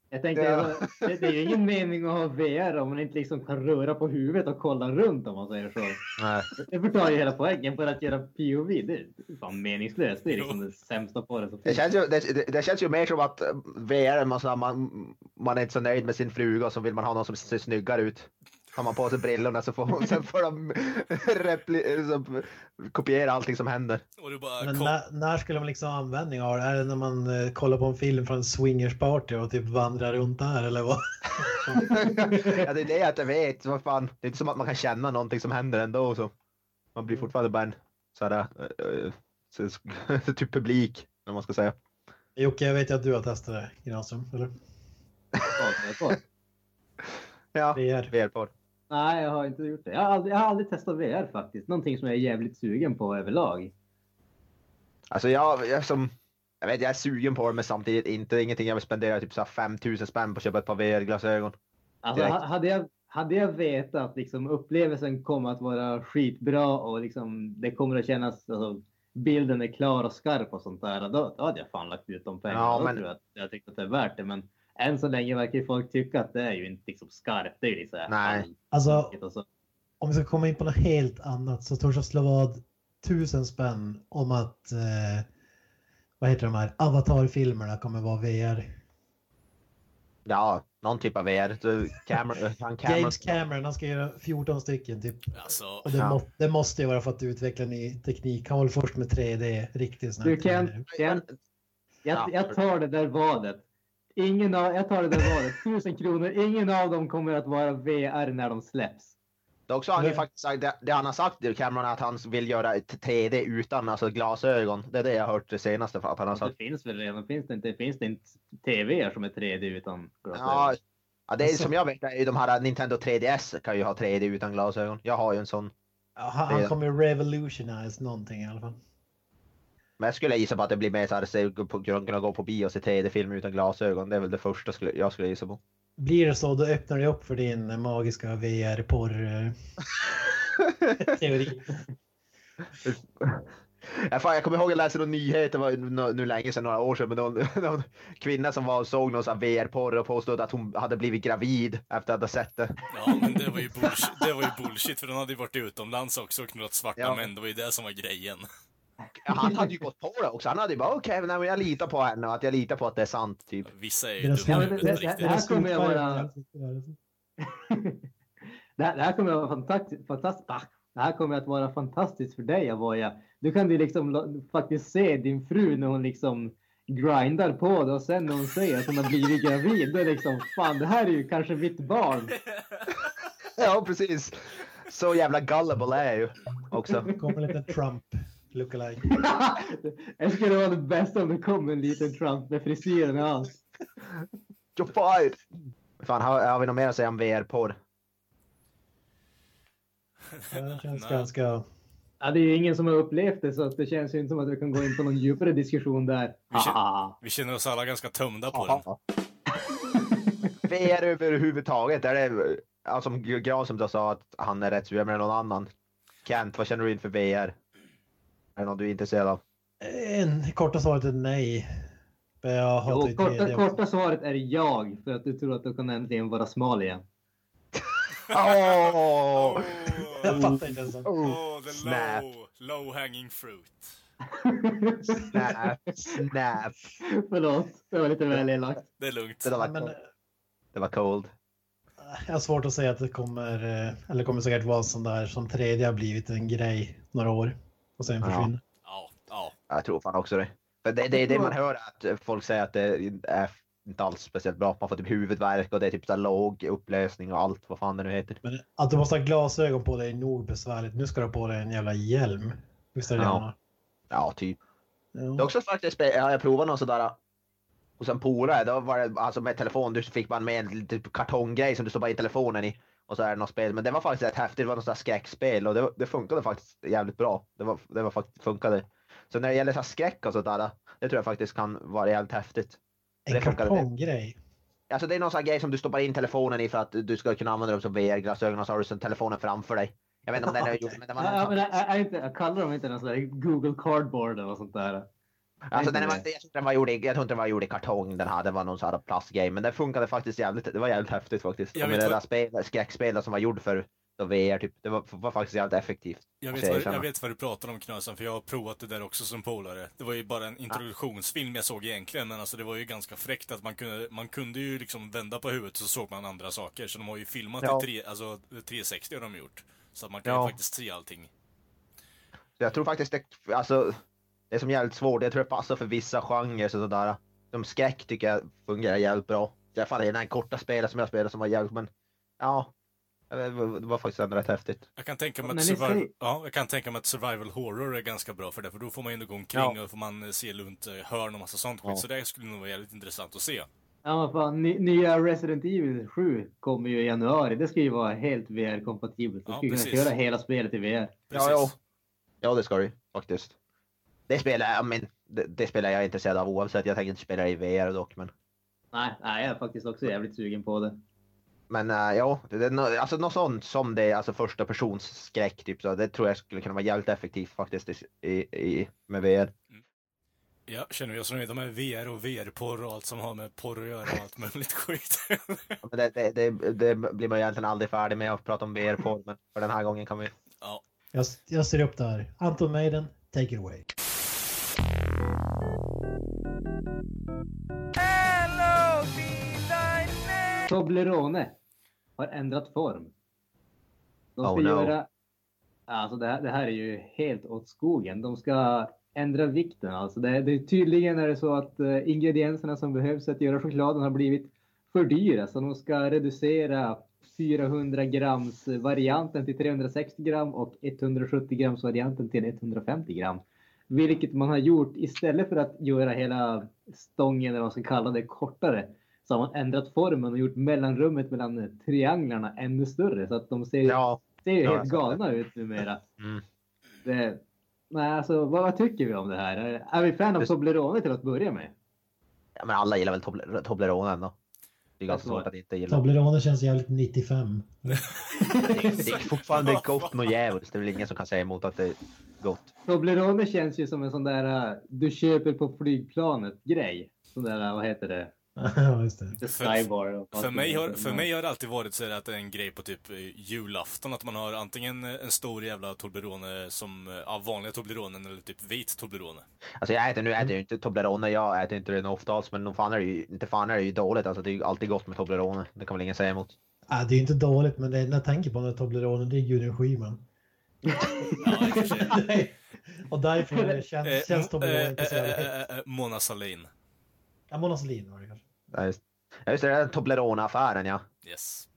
jag tänkte, Ja. det, det är ju ingen mening att ha VR om man inte liksom kan röra på huvudet och kolla runt om man säger så. Nej. Det förtar ju hela poängen för att göra POV. Det är fan meningslöst. Det är liksom det sämsta på det Det känns, ju, det, det, känns ju mer som att VR, man, man, man är inte så nöjd med sin fruga så vill man ha någon som ser snyggare ut. Har man på sig brillorna så får, hon- sen får de repli, så, kopiera allting som händer. Och du bara Men när, när skulle man liksom ha användning av det? Är det när man eh, kollar på en film från en swingersparty och typ vandrar runt där eller vad? ja, det är det jag inte vet. Vad fan. Det är inte som att man kan känna någonting som händer ändå. Så. Man blir fortfarande bara en sådär, äh, så, så, typ publik, om man ska säga. Jocke, jag vet ju att du har testat det, Granström, eller? Ja, VR. Nej, jag har inte gjort det. Jag har, aldrig, jag har aldrig testat VR faktiskt. Någonting som jag är jävligt sugen på överlag. Alltså jag, jag som, jag vet jag är sugen på det men samtidigt inte ingenting jag vill spendera typ så här 5000 spänn på att köpa ett par VR-glasögon. Alltså, Direkt. hade, jag, hade jag vetat att liksom, upplevelsen kommer att vara skitbra och liksom, det kommer att kännas, alltså, bilden är klar och skarp och sånt där, då, då hade jag fan lagt ut de pengarna. Ja, då men- tror jag att jag tyckte att det är värt det. Men än så länge verkar ju folk tycka att det är ju inte liksom skarpt. Det är ju här Nej. Alltså, om vi ska komma in på något helt annat så törs jag slå vad tusen spänn om att eh, vad heter de här Avatar-filmerna kommer vara VR. Ja, någon typ av VR. Cameron, han Cameron, James Cameron, han ska göra 14 stycken typ. alltså, Och det, Ja. må, det måste ju vara för att utveckla ny teknik. Han var väl först med 3D, riktigt snabbt. Du Ken jag, Ja. jag tar det där vadet. Ingen av, jag tar det där vadet. Tusen kronor. Ingen av dem kommer att vara VR när de släpps. Dock så har han ju faktiskt sagt, det, det han har sagt det, Cameron, är att han vill göra ett 3D utan alltså glasögon. Det är det jag har hört det senaste för att han har Det sagt. finns väl redan. Finns det inte, finns det inte TV som är 3D utan glasögon? Ja, ja, det är som jag vet, är de här Nintendo 3DS kan ju ha 3D utan glasögon. Jag har ju en sån. Ja, han, han kommer ju revolutionize någonting i alla fall. Men jag skulle gissa på att det blir mer så här, på, kunna gå på bio och se 3D-film utan glasögon. Det är väl det första skulle, jag skulle gissa på. Blir det så, då öppnar det upp för din magiska VR-porr-teori. Ja, fan, jag kommer ihåg att jag läste någon nyhet, det var nu, länge sedan, några år sedan, men någon, någon kvinna som var och såg någon VR-porr och påstod att hon hade blivit gravid efter att ha sett det. ja men det var ju bullshit, det var ju bullshit för hon hade ju varit utomlands också och knullat svarta Ja. män, det var ju det som var grejen. Han hade ju gått på det också. Han hade ju bara okej, men jag litar på henne och att jag litar på att det är sant. Typ. Vissa är ju dumma det- på det- riktigt. här kommer jag vara- det, här, det här kommer att vara fantastiskt. fantastiskt ah, det här kommer att vara fantastiskt för dig Avoya. Du kan ju liksom faktiskt se din fru när hon liksom grindar på det och sen när hon säger att hon har blivit gravid. Det är liksom fan det här är ju kanske mitt barn. Ja, precis. Så jävla gullible är jag ju också. kommer lite Trump lookalike. det skulle vara det bästa om det kom en liten Trump med frisyren och allt. You're fired! Fan, har, har vi något mer att säga om VR-porr? Det känns ganska... Ja, det är ju ingen som har upplevt det så att det känns ju inte som att vi kan gå in på någon djupare diskussion där. Vi känner-. Vi känner oss alla ganska tömda på den. VR överhuvudtaget, är det, ja, som Gran som du sa att han är rätt sugen med någon annan. Kent, vad känner du inför VR? Är det något du är intresserad av? En, korta svaret är nej. Jag Jo, korta, 3D också. korta svaret är jag för att du tror att du kan äntligen vara smal igen. Åh! Jag fattar inte ens. Oh, the Snap. low, low hanging fruit. Snap, snap. Förlåt, det var lite väl elakt. Det är lugnt. Det var, Men, cold. det var cold. jag har svårt att säga att det kommer, eh, eller kommer säkert vara sån där som 3D har blivit en grej några år och sen Ja. försvinner. Ja, ja. Jag tror fan också det. För det, det är det man hör att folk säger att det är inte alls speciellt bra. Man får typ huvudvärk och det är typ så låg upplösning och allt vad fan det nu heter. Men att du måste ha glasögon på dig är nog besvärligt. Nu ska du ha på dig en jävla hjälm. Visst är det Ja. det? Ja, typ. Ja. Det är också faktiskt, ja, jag provade någon sådär hos en polare, då var det alltså med telefon, du fick man med en typ kartonggrej som du stoppar in telefonen i och så är det något spel. Men det var faktiskt rätt häftigt, det var något sånt där skräckspel och det, det funkade faktiskt jävligt bra. Det var, det var faktiskt funkade. Så när det gäller så här skräck och sådär, det tror jag faktiskt kan vara jävligt häftigt. En kartonggrej. Alltså det är någon sån här grej som du stoppar in telefonen i för att du ska kunna använda dem som VR-glasögon och så har du sen telefonen framför dig. Jag vet inte om den är gjord, men den var Ja, men är, är inte, jag kallar dem inte någon sån där Google Cardboard eller något sånt där? Alltså den var, det. inte- jag, tror den var gjord i, jag tror inte den var gjord i kartong den hade, det var någon sån här plastgrej. Men den funkade faktiskt jävligt, det var jävligt häftigt faktiskt. Jag Och med vet det vad- där spel, skräckspelet som var gjord för VR typ, det var, var faktiskt jävligt effektivt. Jag vet, vad, jag vet vad du pratar om Knösen, för jag har provat det där också som polare. Det var ju bara en introduktionsfilm jag såg egentligen, men alltså det var ju ganska fräckt att man kunde, man kunde ju liksom vända på huvudet så såg man andra saker. Så de har ju filmat Ja. i tre, alltså 360 har de gjort. Så att man kan Ja. ju faktiskt se allting. Jag tror faktiskt det, alltså, det är som jävligt svårt, jag tror det passar för vissa genrer sådär. Som skräck tycker jag fungerar jävligt bra. I alla fall i den här korta spelet som jag spelade som var jävligt, men ja. Det var, det faktiskt ändå rätt häftigt. Jag kan tänka mig att survival, säger- ja, jag kan tänka mig att survival horror är ganska bra för det, för då får man ju ändå gå omkring och får man eh, se runt eh, hörn och massa sånt skit. Ja. Så det skulle nog vara jävligt intressant att se. Ja, men fan, ny, nya Resident Evil 7 kommer ju i januari. Det ska ju vara helt VR-kompatibelt. Du Ja, ska ju kunna köra hela spelet i VR. Precis. Ja, ja. ja, det ska ju, faktiskt. Det spelar jag, men det, det spelar jag intresserad av oavsett. Jag tänker inte spela i VR dock, men. Nej, nej, jag är faktiskt också jävligt sugen på det. Men äh, ja, det, det, alltså något sånt som det är, alltså första persons skräck typ så. Det tror jag skulle kunna vara jävligt effektivt faktiskt i, i, med VR. Ja, känner vi oss nöjda med VR och VR-porr och allt som har med porr att göra och allt möjligt skit. Det, det, det, det blir man egentligen aldrig färdig med att prata om VR på, men för den här gången kan vi. ja. Jag, jag ser upp där. Anton Maiden, take it away. Toblerone har ändrat form. De ska Oh, no. göra... Alltså det här, det här är ju helt åt skogen. De ska ändra vikten. Alltså det, det, tydligen är det så att eh, ingredienserna som behövs att göra chokladen har blivit för dyra. Så de ska reducera 400 grams varianten till 360 gram och 170 grams varianten till 150 gram. Vilket man har gjort istället för att göra hela stången, eller vad man ska kalla det, kortare. Så har man ändrat formen och gjort mellanrummet mellan trianglarna ännu större. Så att de ser, Ja, ser ju ja, helt galna ut numera. mm. Det, nej, alltså, vad, vad tycker vi om det här? Är, är vi fan av Toblerone till att börja med? ja men alla gillar väl Tobler- Toblerone ändå. Det är ganska svårt att inte gilla. Toblerone känns jävligt 95. Det är, det är fortfarande gott och jävligt. Det är väl ingen som kan säga emot att det är gott. Toblerone känns ju som en sån där äh, du köper på flygplanet grej. Sån där, äh, vad heter det? ja, just det. För- För mig, har, för mig har det alltid varit så här att det är en grej på typ eh, julafton, att man har antingen en stor jävla Toblerone som, eh, ja, vanliga Tobleronen eller typ vit Toblerone. Alltså jag äter, nu äter jag ju inte Toblerone, jag äter inte det ofta alls, men fan är det ju, inte fan är det ju dåligt. Alltså det är ju alltid gott med Toblerone. Det kan väl ingen säga emot. Ah, det är inte dåligt, men det, när jag tänker på den här Toblerone, det är Gudrun Schyman. Ja, i och för sig. Och därför Eh, känns, känns Toblerone eh, inte så eh, jävla eh, eh, Mona Sahlin. Ja, Mona Sahlin var det kanske. Ja, just, ja, just det, den Toblerone-affären ja. Yes.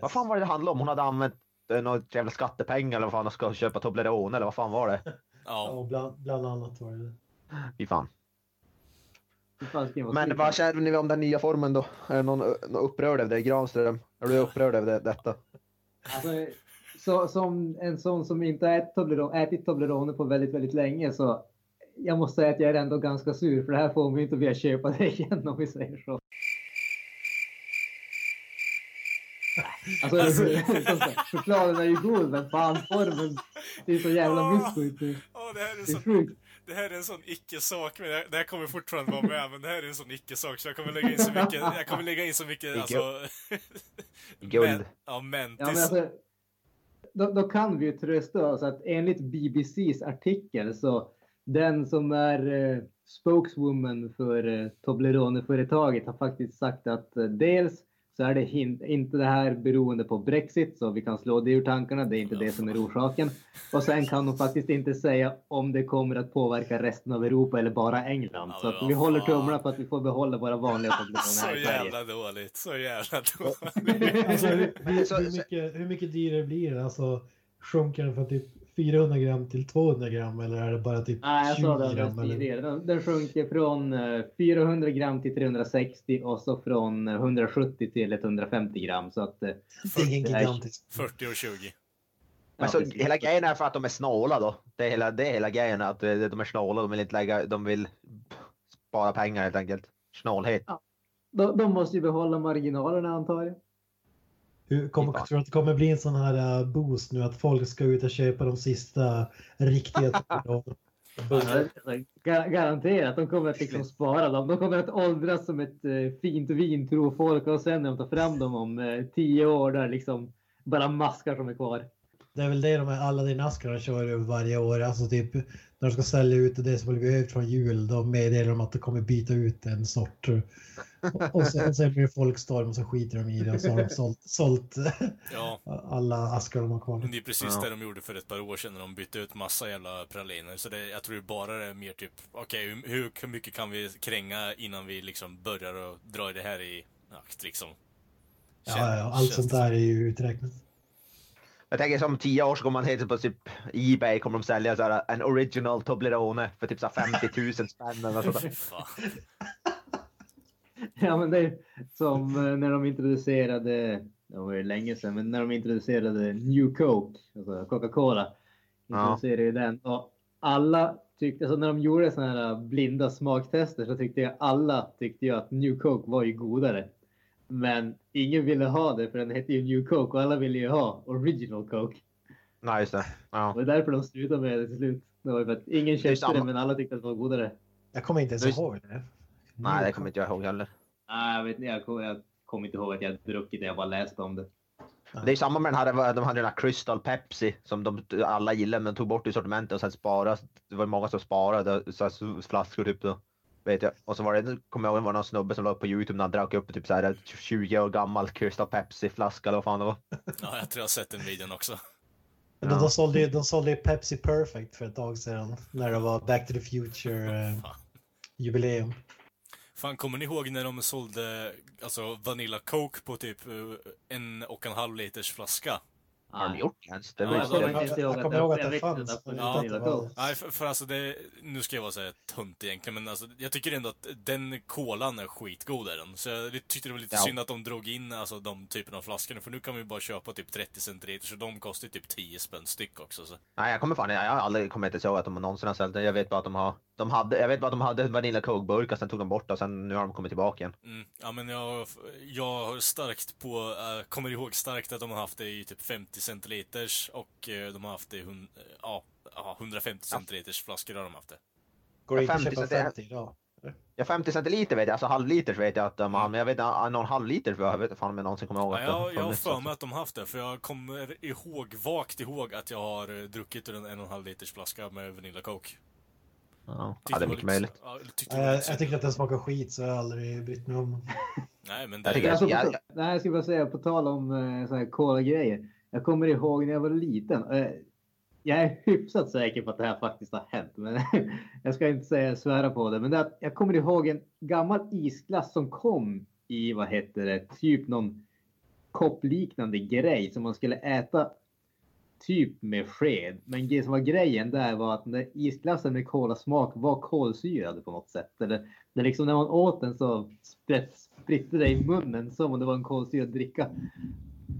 Vad fan var det det handlade om? Hon hade använt eh, något jävla skattepengar eller vad fan och ska köpa Toblerone eller vad fan var det? Ja, Ja. och bland, bland annat var det. Fy fan. Men vad känner ni om den nya formen då? Är någon, någon upprörd över det? Granström? Är du upprörd över det, detta? Alltså, så, som en sån som inte ätit Toblerone, ätit Toblerone på väldigt, väldigt länge så jag måste säga att jag är ändå ganska sur för det här får mig inte att vilja köpa det igen om vi säger så. Alltså, sagt, chokladen är ju god men fan formen, det är så jävla mysko det här är Det är så sjukt. Det här är en sån icke-sak, men det- här kommer fortfarande vara med, men det här är en sån icke-sak så jag kommer lägga in så mycket, jag kommer lägga in så mycket, I alltså... Guld. Men, ja, mentis. Ja, men alltså, då, då kan vi ju trösta oss att enligt BBCs artikel så den som är eh, spokeswoman för eh, Toblerone-företaget har faktiskt sagt att eh, dels så är det inte det här beroende på Brexit så vi kan slå det ur tankarna. Det är inte det som är orsaken. Och sen kan de faktiskt inte säga om det kommer att påverka resten av Europa eller bara England. Ja, Så vi håller tummarna på att vi får behålla våra vanliga Toblerone Så jävla dåligt, så jävla dåligt. Alltså, hur, hur, Så- hur, mycket, hur mycket dyrare blir det? Alltså, sjunker den från typ 400 gram till 200 gram eller är det bara typ Nej, jag 20 sa det gram? Eller? tidigare. Den, den sjunker från eh, 400 gram till 360 och så från eh, 170 till 150 gram. Så att, eh, Det är ingen Det är- gigantisk. 40 och 20. Men ja, så, hela grejen är för att de är snåla då. Det är hela, det är hela grejen att eh, de är snåla. De vill inte lägga, de vill spara pengar helt enkelt. Snålhet. de, de måste ju behålla marginalerna antar jag. Hur kommer, tror du att det kommer bli en sån här uh, boost nu att folk ska ut och köpa de sista riktiga gar- garanterat, de kommer att liksom spara dem. De kommer att åldras som ett eh, fint vin tror folk och sen när de tar fram dem om eh, tio år där liksom bara maskar som är kvar. Det är väl det de här Aladdin-askarna kör över varje år. Alltså typ när de ska sälja ut det som blivit över från jul. Då meddelar de att de kommer byta ut en sort. Och- Och sen, sen blir det folkstorm och så skiter de i det och så har de sålt, sålt Ja, alla askar de har kvar. men det är precis Ja. det de gjorde för ett par år sedan när de bytte ut massa jävla praliner. Så det, jag tror bara det är mer typ, okej, hur, hur mycket kan vi kränga innan vi liksom börjar och dra det här i akt liksom? Ja, ja, allt sånt där är ju uträknat. Jag tänker som tio år så kommer man heta på typ Ebay kommer de sälja så här, en original Toblerone för typ så här 50 000 spänn eller något sånt där. Fan. Ja, men det är som eh, när de introducerade, det var ju länge sedan, men när de introducerade New Coke, alltså Coca-Cola, Ja. introducerade ju den och alla tyckte, alltså när de gjorde sådana här blinda smaktester så tyckte jag alla tyckte ju att New Coke var ju godare. Men ingen ville ha det för den hette ju New Coke och alla ville ju ha Original Coke. Nej, just det. Ja. Och det är därför de slutade med det till slut. Det var för att ingen köpte samma. det men alla tyckte att det var godare. Jag kommer inte ens Just- ihåg det. Nej, det kommer inte jag ihåg heller. Nej, jag, vet, inte, jag, kom- jag kommer inte ihåg att jag hade druckit det, jag bara läste om det. Det är samma med den här, de hade den här Crystal Pepsi som de alla gillade men de tog bort ur sortimentet och sen sparade. Det var många som sparade så här, flaskor typ då. Vet jag. Och så var det, kommer jag ihåg, det var någon snubbe som låg på Youtube när han drack upp typ så här 20 år gammal Crystal Pepsi flaska eller vad fan det var. Ja, jag tror jag har sett den videon också. De, Ja. de, sålde, ju- de sålde ju Pepsi Perfect för ett tag sedan. När det var Back to the Future eh, jubileum. Fan, kommer ni ihåg när de sålde alltså Vanilla Coke på typ eh, en och en halv liters flaska? Har de gjort det ens? Det Ja, var jag Jag, jag att kommer det- ihåg att det fanns. det Coke. Nej, för, för alltså det, nu ska jag vara såhär tunt egentligen, men alltså jag tycker ändå att den kolan är skitgod är den. Så jag tyckte det var lite Ja. synd att de drog in alltså de typerna av flaskorna, för nu kan vi bara köpa typ 30 centiliter, så de kostar ju typ 10 spänn styck också. Så. Nej, jag kommer fan, jag har aldrig kommit inte ihåg att de någonsin har sålt det. Jag vet bara att de har, de hade, jag vet bara att de hade Vanilla Coke-burkar, sen tog de bort det och sen nu har de kommit tillbaka igen. Mm. Ja men jag, jag har starkt på, äh, kommer ihåg starkt att de har haft det i typ 50 centiliters och eh, de har haft det i hun, ja, ja, 150 centiliters flaskor har de haft det. Går det inte att 50 köpa så det är- 50 idag? Ja, 50 centiliter vet jag, alltså halvliters vet jag att de har, men jag vet inte, någon halvliter för jag vet inte fan om jag någonsin kommer ihåg Ja, att har jag, jag har för mig att de har haft det, för jag kommer ihåg, vagt ihåg att jag har eh, druckit ur en en och en halv liters flaska med Vanilla Coke. Ja, det är mycket lite- möjligt. Ja, jag tyckte Jag, lite jag synd. tycker att den smakar skit så jag har aldrig brytt mig om. Nej, men det Jag Alltså, jag- jag- nej, jag ska bara säga på tal om eh, så här cola-grejer. Jag kommer ihåg när jag var liten. Eh, jag är hyfsat säker på att det här faktiskt har hänt. Men jag ska inte säga svära på det. Men det jag kommer ihåg en gammal isglass som kom i, vad heter det, typ någon koppliknande grej som man skulle äta typ med sked. Men det som var grejen där var att den där isglassen med kolasmak var kolsyrad på något sätt. Eller det liksom när man åt den så spritte det i munnen som om det var en kolsyrad dricka.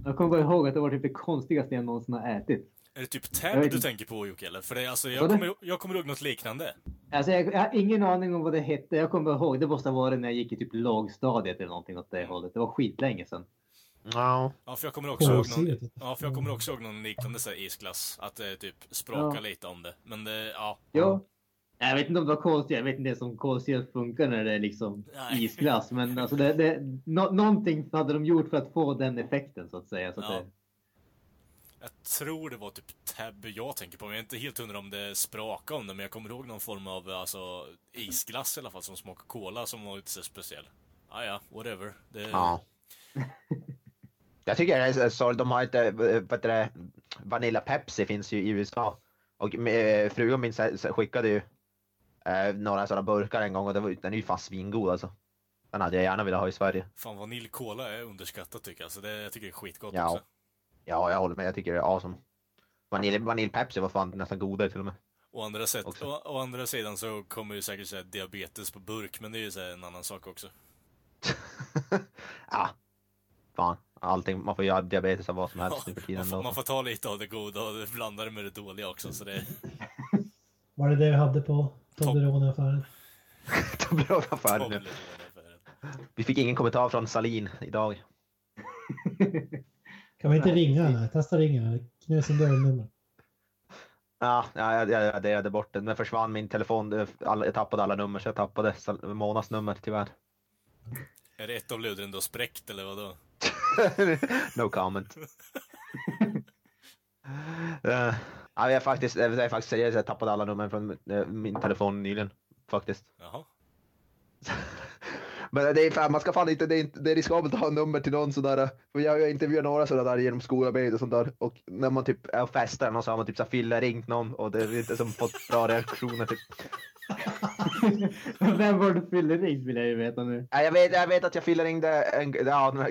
Jag kommer bara ihåg att det var typ det konstigaste jag någonsin har ätit. Är det typ Tab du tänker på Jocke eller? För det, alltså, jag, kommer, jag kommer ihåg något liknande. Alltså jag, jag har ingen aning om vad det hette. Jag kommer ihåg, det måste ha varit när jag gick i typ lågstadiet eller någonting åt det hållet. Det var skitlänge sedan. Ja, Ja, för jag kommer också ihåg någon, ja, för jag kommer också ihåg någon liknande så här isglass. Att det typ sprakar Ja. lite om det. Men det, ja. Ja. Jag vet inte om det var kolsyrat. Jag vet inte ens om kolsyrat funkar när det är liksom Nej. isglass. Men alltså det, det, nå- någonting hade de gjort för att få den effekten så att säga. Så att Ja. det, Jag tror det var typ Tab jag tänker på. men Jag är inte helt hundra om det sprakade om det, men jag kommer ihåg någon form av alltså, isglass i alla fall som smakar cola som var lite så speciell. Ah, ja, whatever. Det, ja. Jag tycker det är så, de har inte, vad heter det, Vanilla Pepsi finns ju i USA. Och eh, frugan min så- så skickade ju eh, några sådana burkar en gång och det var, den är ju fan svingod alltså. Den hade jag gärna velat ha i Sverige. Fan, vaniljkola är underskattat tycker jag. Så det, jag tycker det är skitgott Ja. också. Ja, jag håller med. Jag tycker det är awesome. Vanilj, vanilj Pepsi var fan nästan godare till och med. Å andra, sätt, å, å andra sidan så kommer ju säkert säga diabetes på burk, men det är ju så en annan sak också. ja. Fan. Allting, man får göra diabetes av vad som helst nu för man, tiden. får, då. man får ta lite av det goda och blanda det med det dåliga också. Så det, Var det det vi hade på Toblerone-affären? Toblerone-affären. Vi fick ingen kommentar från Salin idag. Kan vi inte Nej. ringa henne? Testa ringa henne. Knösen dörrnummer. Ja, ja jag, jag, jag raderade bort den. Den försvann min telefon. Jag tappade alla nummer så jag tappade Monas nummer tyvärr. Är det ett av luren har spräckt eller vadå? no comment. Eh, uh, jag är faktiskt, jag är faktiskt seriös, jag tappade alla nummer från eh, min telefon nyligen. Faktiskt. Jaha. Men det är fan, man ska fan inte, det är, inte, det är riskabelt att ha nummer till någon sådär. För jag har ju intervjuat några sådana där genom skolarbete och sånt där. Och när man typ är och festar och så har man typ så fylla ringt någon och det är inte som fått bra reaktioner typ. Vem var du fyller ring vill jag ju veta nu. Ja, jag, vet, jag vet att jag fyllde ringde en, ja,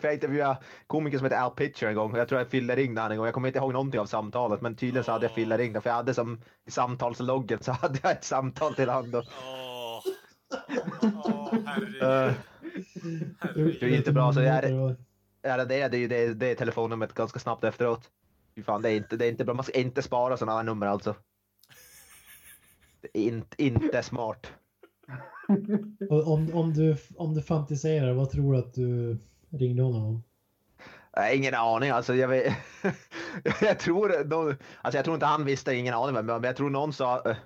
för jag intervjuade komiker som heter Al Pitcher en gång jag tror jag fyllde ringde han en gång. Jag kommer inte ihåg någonting av samtalet men tydligen så hade jag fyllde ringde för jag hade som i samtalsloggen så hade jag ett samtal till han Åh, herregud. Uh, herregud. Det är inte bra, så jag är- Det ja, det är det, det, det är telefonnumret ganska snabbt efteråt. Fy fan, det är inte, det är inte bra. Man ska inte spara sådana här nummer alltså. Det är inte, inte smart. Om, om, du, om du fantiserar, vad tror du att du ringde honom om? Ingen aning alltså. Jag, vet, jag tror alltså jag tror inte han visste, ingen aning men jag tror någon sa eh,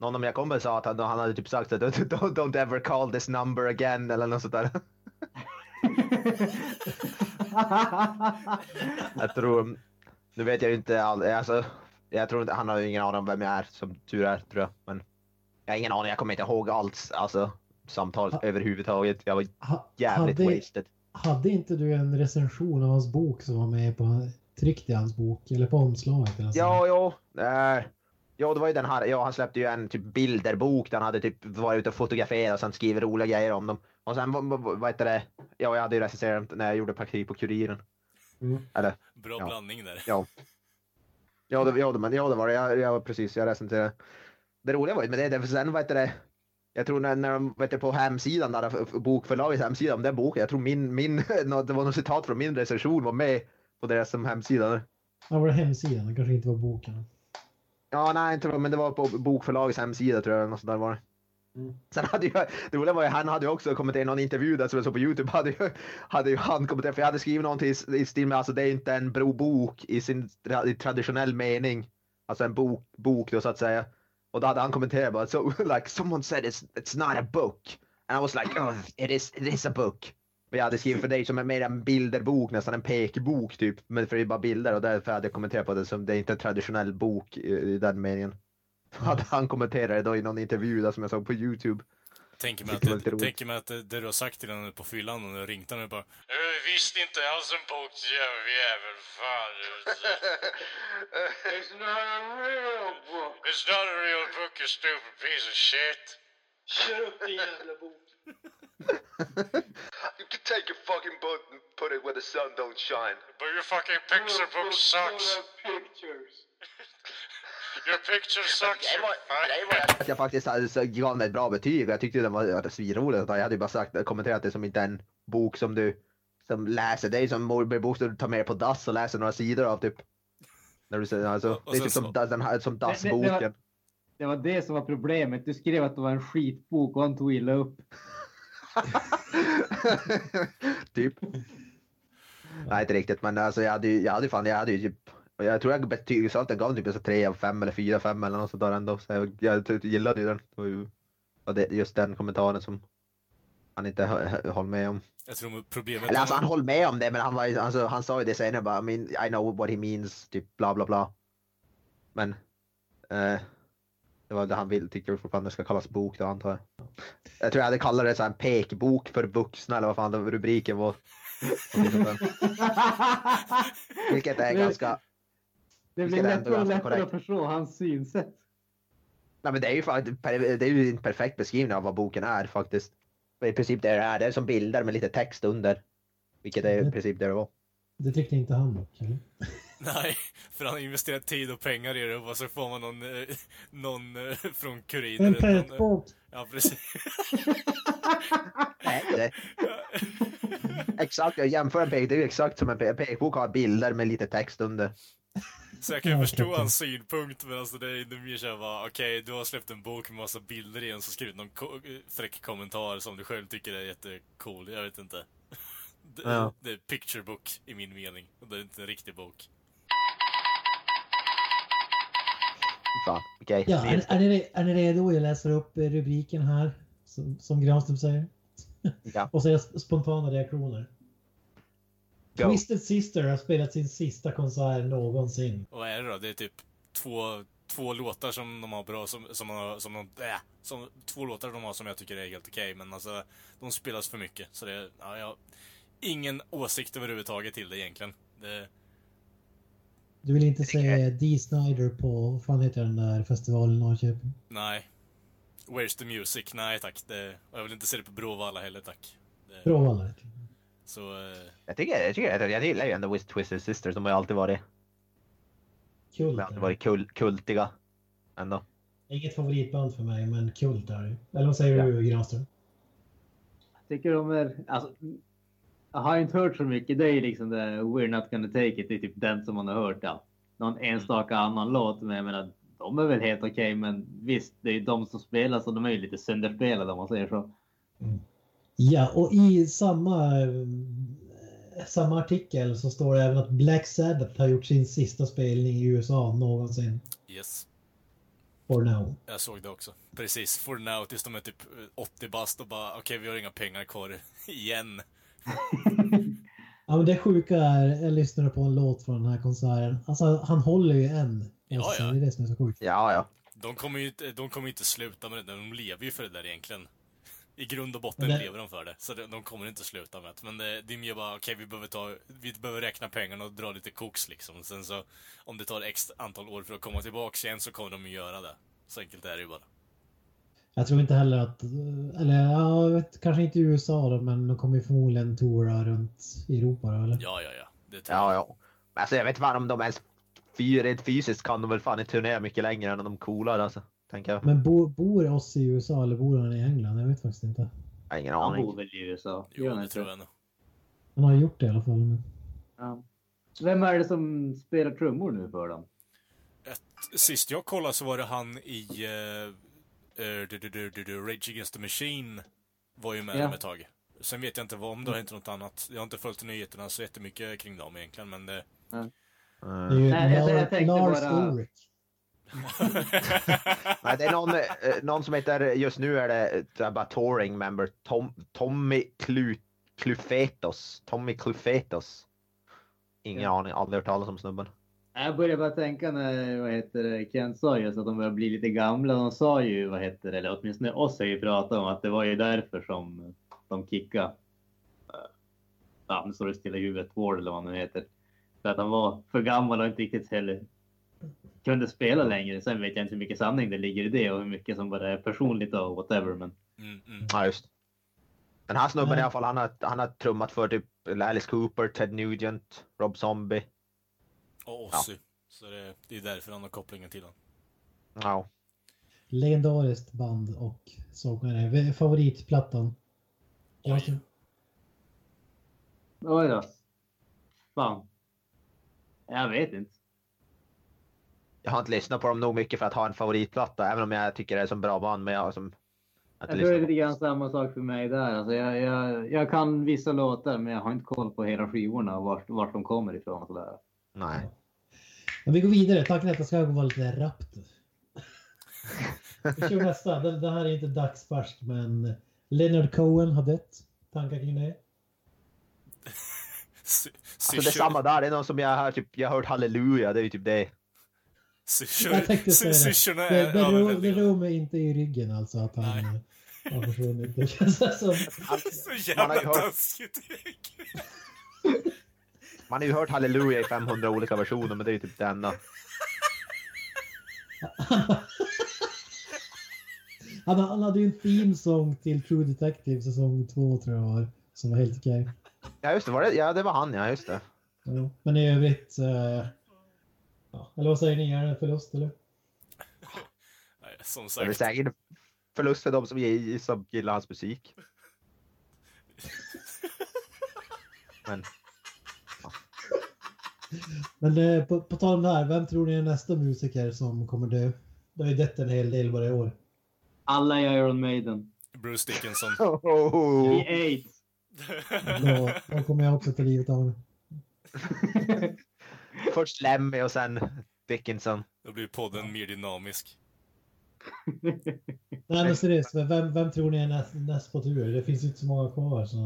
någon av mina kompisar sa att han, han hade typ sagt att don't, don't ever call this number again eller något sånt där. Jag tror, nu vet jag ju inte all, alltså, jag tror inte, han har ju ingen aning om vem jag är som tur är tror jag. Men jag har ingen aning, jag kommer inte ihåg allt, alltså samtalet Ha- överhuvudtaget. Jag var jävligt hade, wasted. hade inte du en recension av hans bok som var med på tryckt i hans bok eller på omslaget? Eller så? Ja, jo. Äh, ja, det var ju den här. Ja, han släppte ju en typ bilderbok där han hade typ varit ute och fotograferat och sen skrivit roliga grejer om dem. Och sen, vad, vad, vad heter det? Ja, jag hade ju recenserat när jag gjorde praktik på Kuriren. Mm. Eller, Bra Ja. blandning där. ja. Ja, det, ja, det, men, ja, det var det. Jag, jag, precis, jag recenserade. Det roliga var ju med det, det för sen vad heter det? Jag tror när, när de vet du, på hemsidan, där, bokförlagets hemsida om den boken, jag tror min, min, det var något citat från min recension var med på deras som hemsida. Ja, var det hemsidan? Det kanske inte var boken. Ja, nej, inte men det var på bokförlagets hemsida tror jag. eller Något sånt där var det. Mm. Sen hade ju, det roliga var ju, han hade ju också kommenterat någon intervju där som jag såg på Youtube, hade ju, hade ju han kommenterat, för jag hade skrivit någonting i, i stil med, alltså det är inte en bro bok i sin i traditionell mening. Alltså en bok, bok då så att säga. Och då hade han kommenterat bara, so, like someone said it's, it's not a book. And I was like, oh, it is, it is a book. Jag hade skrivit för dig som är mer en bilderbok, nästan en pekbok typ. Men för det är bara bilder och därför hade jag kommenterat på det som det är inte en traditionell bok i, i den meningen. Hade han kommenterat det då i någon intervju där som jag såg på Youtube. Tänker mig att, det tänker mig att det, det du har sagt till honom på fyllan och ringt honom bara "Jag visste inte alls en bok jävel, fan. It's not a real book. It's not a real book, you stupid piece of shit. Shut up din jävla bok. You can take your fucking book and put it where the sun don't shine. But your fucking picture book sucks. pictures. Your picture sucks. Det var, det var att jag faktiskt hade, gav den ett bra betyg och jag tyckte den var, svinrolig. Jag hade ju bara sagt, kommenterat det som inte en bok som du som läser. Det är som morbok som du tar med på dass och läser några sidor av typ. När du säger, alltså, Och- och det är typ som, som det var- dassboken. Det var det som var problemet. Du skrev att det var en skitbok och han tog illa upp. typ. Nej, inte riktigt, men alltså jag hade ju, jag hade fan, jag hade ju typ, jag tror jag betygsatte den gav typ så tre av fem eller fyra av fem eller något sånt där ändå. Så jag, jag gillade ju den. Det var ju och det, just den kommentaren som han inte höll med om. Jag tror problemet Eller alltså han höll med om det, men han var ju, alltså, han sa ju det senare bara, I mean, I know what he means, typ bla bla bla. Men eh, det var det han vill, tycker fortfarande ska kallas bok då antar jag. Jag tror jag hade kallat det så här en pekbok för vuxna eller vad fan det- rubriken var. Vilket är ganska, Det blir lättare och lättare att förstå hans synsätt. nej men det är ju det är ju en perfekt beskrivning av vad boken är faktiskt. I princip det det är, det är som bilder med lite text under. Vilket är i princip det det var. Det tyckte inte han dock. eller? Nej, för han har investerat tid och pengar i det och så får man någon, eh, någon eh, från Kuriren. En någon, eh! Ja, precis. Exakt, jag jämför en pek, det är ju exakt som en pe- pekbok har bilder med lite text under. Så jag kan ju förstå hans synpunkt, men alltså det är är mer såhär bara, okej, du har släppt en bok med massa bilder i en, så skrivit någon ko- fräck kommentar som du själv tycker är jättecool, jag vet inte. Det, Ja. det är picture book i min mening. Och det är inte en riktig bok. Fan, okej. Ja, är, är, ni, är ni redo? Jag läser upp eh, rubriken här, som, som Granström säger. Ja. Och säger sp- spontana reaktioner. Go. Twisted Sister har spelat sin sista konsert någonsin. Och vad är det då? Det är typ två, två låtar som de har bra, som, som, som de, äh, som, två låtar de har som jag tycker är helt okej, men alltså, de spelas för mycket. Så det, ja, jag har ingen åsikt överhuvudtaget till det egentligen. Det, Du vill inte se Dee Snider på, vad fan heter den där festivalen i Norrköping? nej. Where's the music? Nej tack. Det, och jag vill inte se det på Bråvalla heller tack. Det, Bråvalla. så, eh, Jag tycker, jag tycker, jag gillar ju ändå Wist Twisted Sisters. De har ju alltid varit, Kult. de har alltid varit kul, kultiga. Ändå. Inget favoritband för mig, men kult är det. Eller vad säger du Granström? Jag tycker de är... Alltså, jag har inte hört så mycket. Det är liksom det We're Not Gonna Take It. Det är typ den som man har hört. Ja. Någon enstaka annan låt. Men jag menar, de är väl helt okej. men visst, det är de som spelar så de är ju lite sönderspelade om man säger så. Ja, och i samma, eh, samma artikel så står det även att Black Sabbath har gjort sin sista spelning i USA någonsin. yes. For now. Jag såg det också. Precis. For now, tills de är typ eh, 80 bast och bara, okej vi har inga pengar kvar igen. Ja, men det sjuka är, jag lyssnade på en låt från den här konserten. Alltså, han håller ju än. Ja, ja. Det är det som är så sjukt. Ja, ja. De kommer ju inte, de kommer inte sluta med det, de lever ju för det där egentligen. I grund och botten det- lever de för det, så de, de kommer inte sluta med det. Men det, det är mer bara, okej vi behöver ta, vi behöver räkna pengarna och dra lite koks liksom. Sen så, om det tar x antal år för att komma tillbaks igen så kommer de ju göra det. Så enkelt är det ju bara. Jag tror inte heller att, eller ja, jag vet, kanske inte i USA då, men de kommer ju förmodligen toura runt i Europa då, eller? Ja, ja, ja. Det. Ja, ja. Men Alltså jag vet fan om de ens rent fysiskt kan de väl fan inte turnera mycket längre än de coolar alltså. Tänker jag. Men bo, bor Oss i USA eller bor han i England? Jag vet faktiskt inte. Jag har ingen Han aning. bor väl i USA? Jo, han det tror jag nog. Han har gjort det i alla fall. Men... Ja. Vem är det som spelar trummor nu för dem? Sist jag kollade så var det han i uh, uh, du, du, du, du, du, Rage Against the Machine var ju med Ja. dem ett tag. Sen vet jag inte vad, om det har hänt något annat. Jag har inte följt nyheterna så jättemycket kring dem egentligen, men det... Det är Mm. ju Nej, jag- jag Lars, tänkte Lars bara- Ulrich. Nej, det är någon, eh, någon som heter, just nu är det eh, bara touring member, Tom, Tommy Klu, Klufetos. Tommy Klufetos. Ingen Ja. aning, aldrig hört talas om snubben. Jag började bara tänka när vad heter det, Kent sa just att de börjar bli lite gamla. De sa ju, vad heter det, eller åtminstone oss har ju pratat om att det var ju därför som de kickade. Ja, nu står det stilla i huvudet. Ward eller vad han nu heter. För att han var för gammal och inte riktigt heller kunde spela längre. Sen vet jag inte hur mycket sanning det ligger i det och hur mycket som bara är personligt och whatever. Men Mm, mm. Ja, just. Den här snubben Nej. i alla fall, han har, han har trummat för typ Alice Cooper, Ted Nugent, Rob Zombie. Och Ozzy. Så det, det är därför han har kopplingen till honom. Ja. Legendariskt band och sångare. Favoritplattan? Oj. oj då. Fan. Jag vet inte. Jag har inte lyssnat på dem nog mycket för att ha en favoritplatta, även om jag tycker det är som bra band. Men jag har som... Jag inte tror det är lite grann samma sak för mig där. Alltså jag, jag, jag kan vissa låtar men jag har inte koll på hela skivorna och vart, vart de kommer ifrån. Och sådär. Nej. Men vi går vidare. Tanken är att det ska vara lite rappt. Vi kör nästa. Den, den här är inte dagsfärsk men Leonard Cohen har dött. Tankar kring det? Alltså det är samma där, det är någon som jag har typ, jag har hört halleluja, det är ju typ det. Jag tänkte säga det. Det, det, rör, det rör mig inte i ryggen alltså att han Nej. har försvunnit. Det känns som... Så jävla taskigt. Man har ju hört halleluja i 500 olika versioner, men det är ju typ det enda. han, han hade ju en theme-song till True Detective säsong två tror jag var. Som var helt okej. Ja just det, var det, ja det var han ja, just det. Ja, Men i övrigt... Eh, ja, eller vad säger ni? Är det en förlust eller? Nej, Som Det är sagt. säkert förlust för de som, som gillar hans musik. Men Men eh, på, på tal om det här, vem tror ni är nästa musiker som kommer dö? Det har ju dött en hel del bara i år. Alla i Iron Maiden. Bruce Dickinson. I oh, AIDS. Då, då kommer jag också ta livet av honom. Först Lemmy och sen Dickinson. Då blir podden mer dynamisk. Nej men seriöst, vem, vem tror ni är näst, näst på tur? Det finns ju inte så många kvar. Så,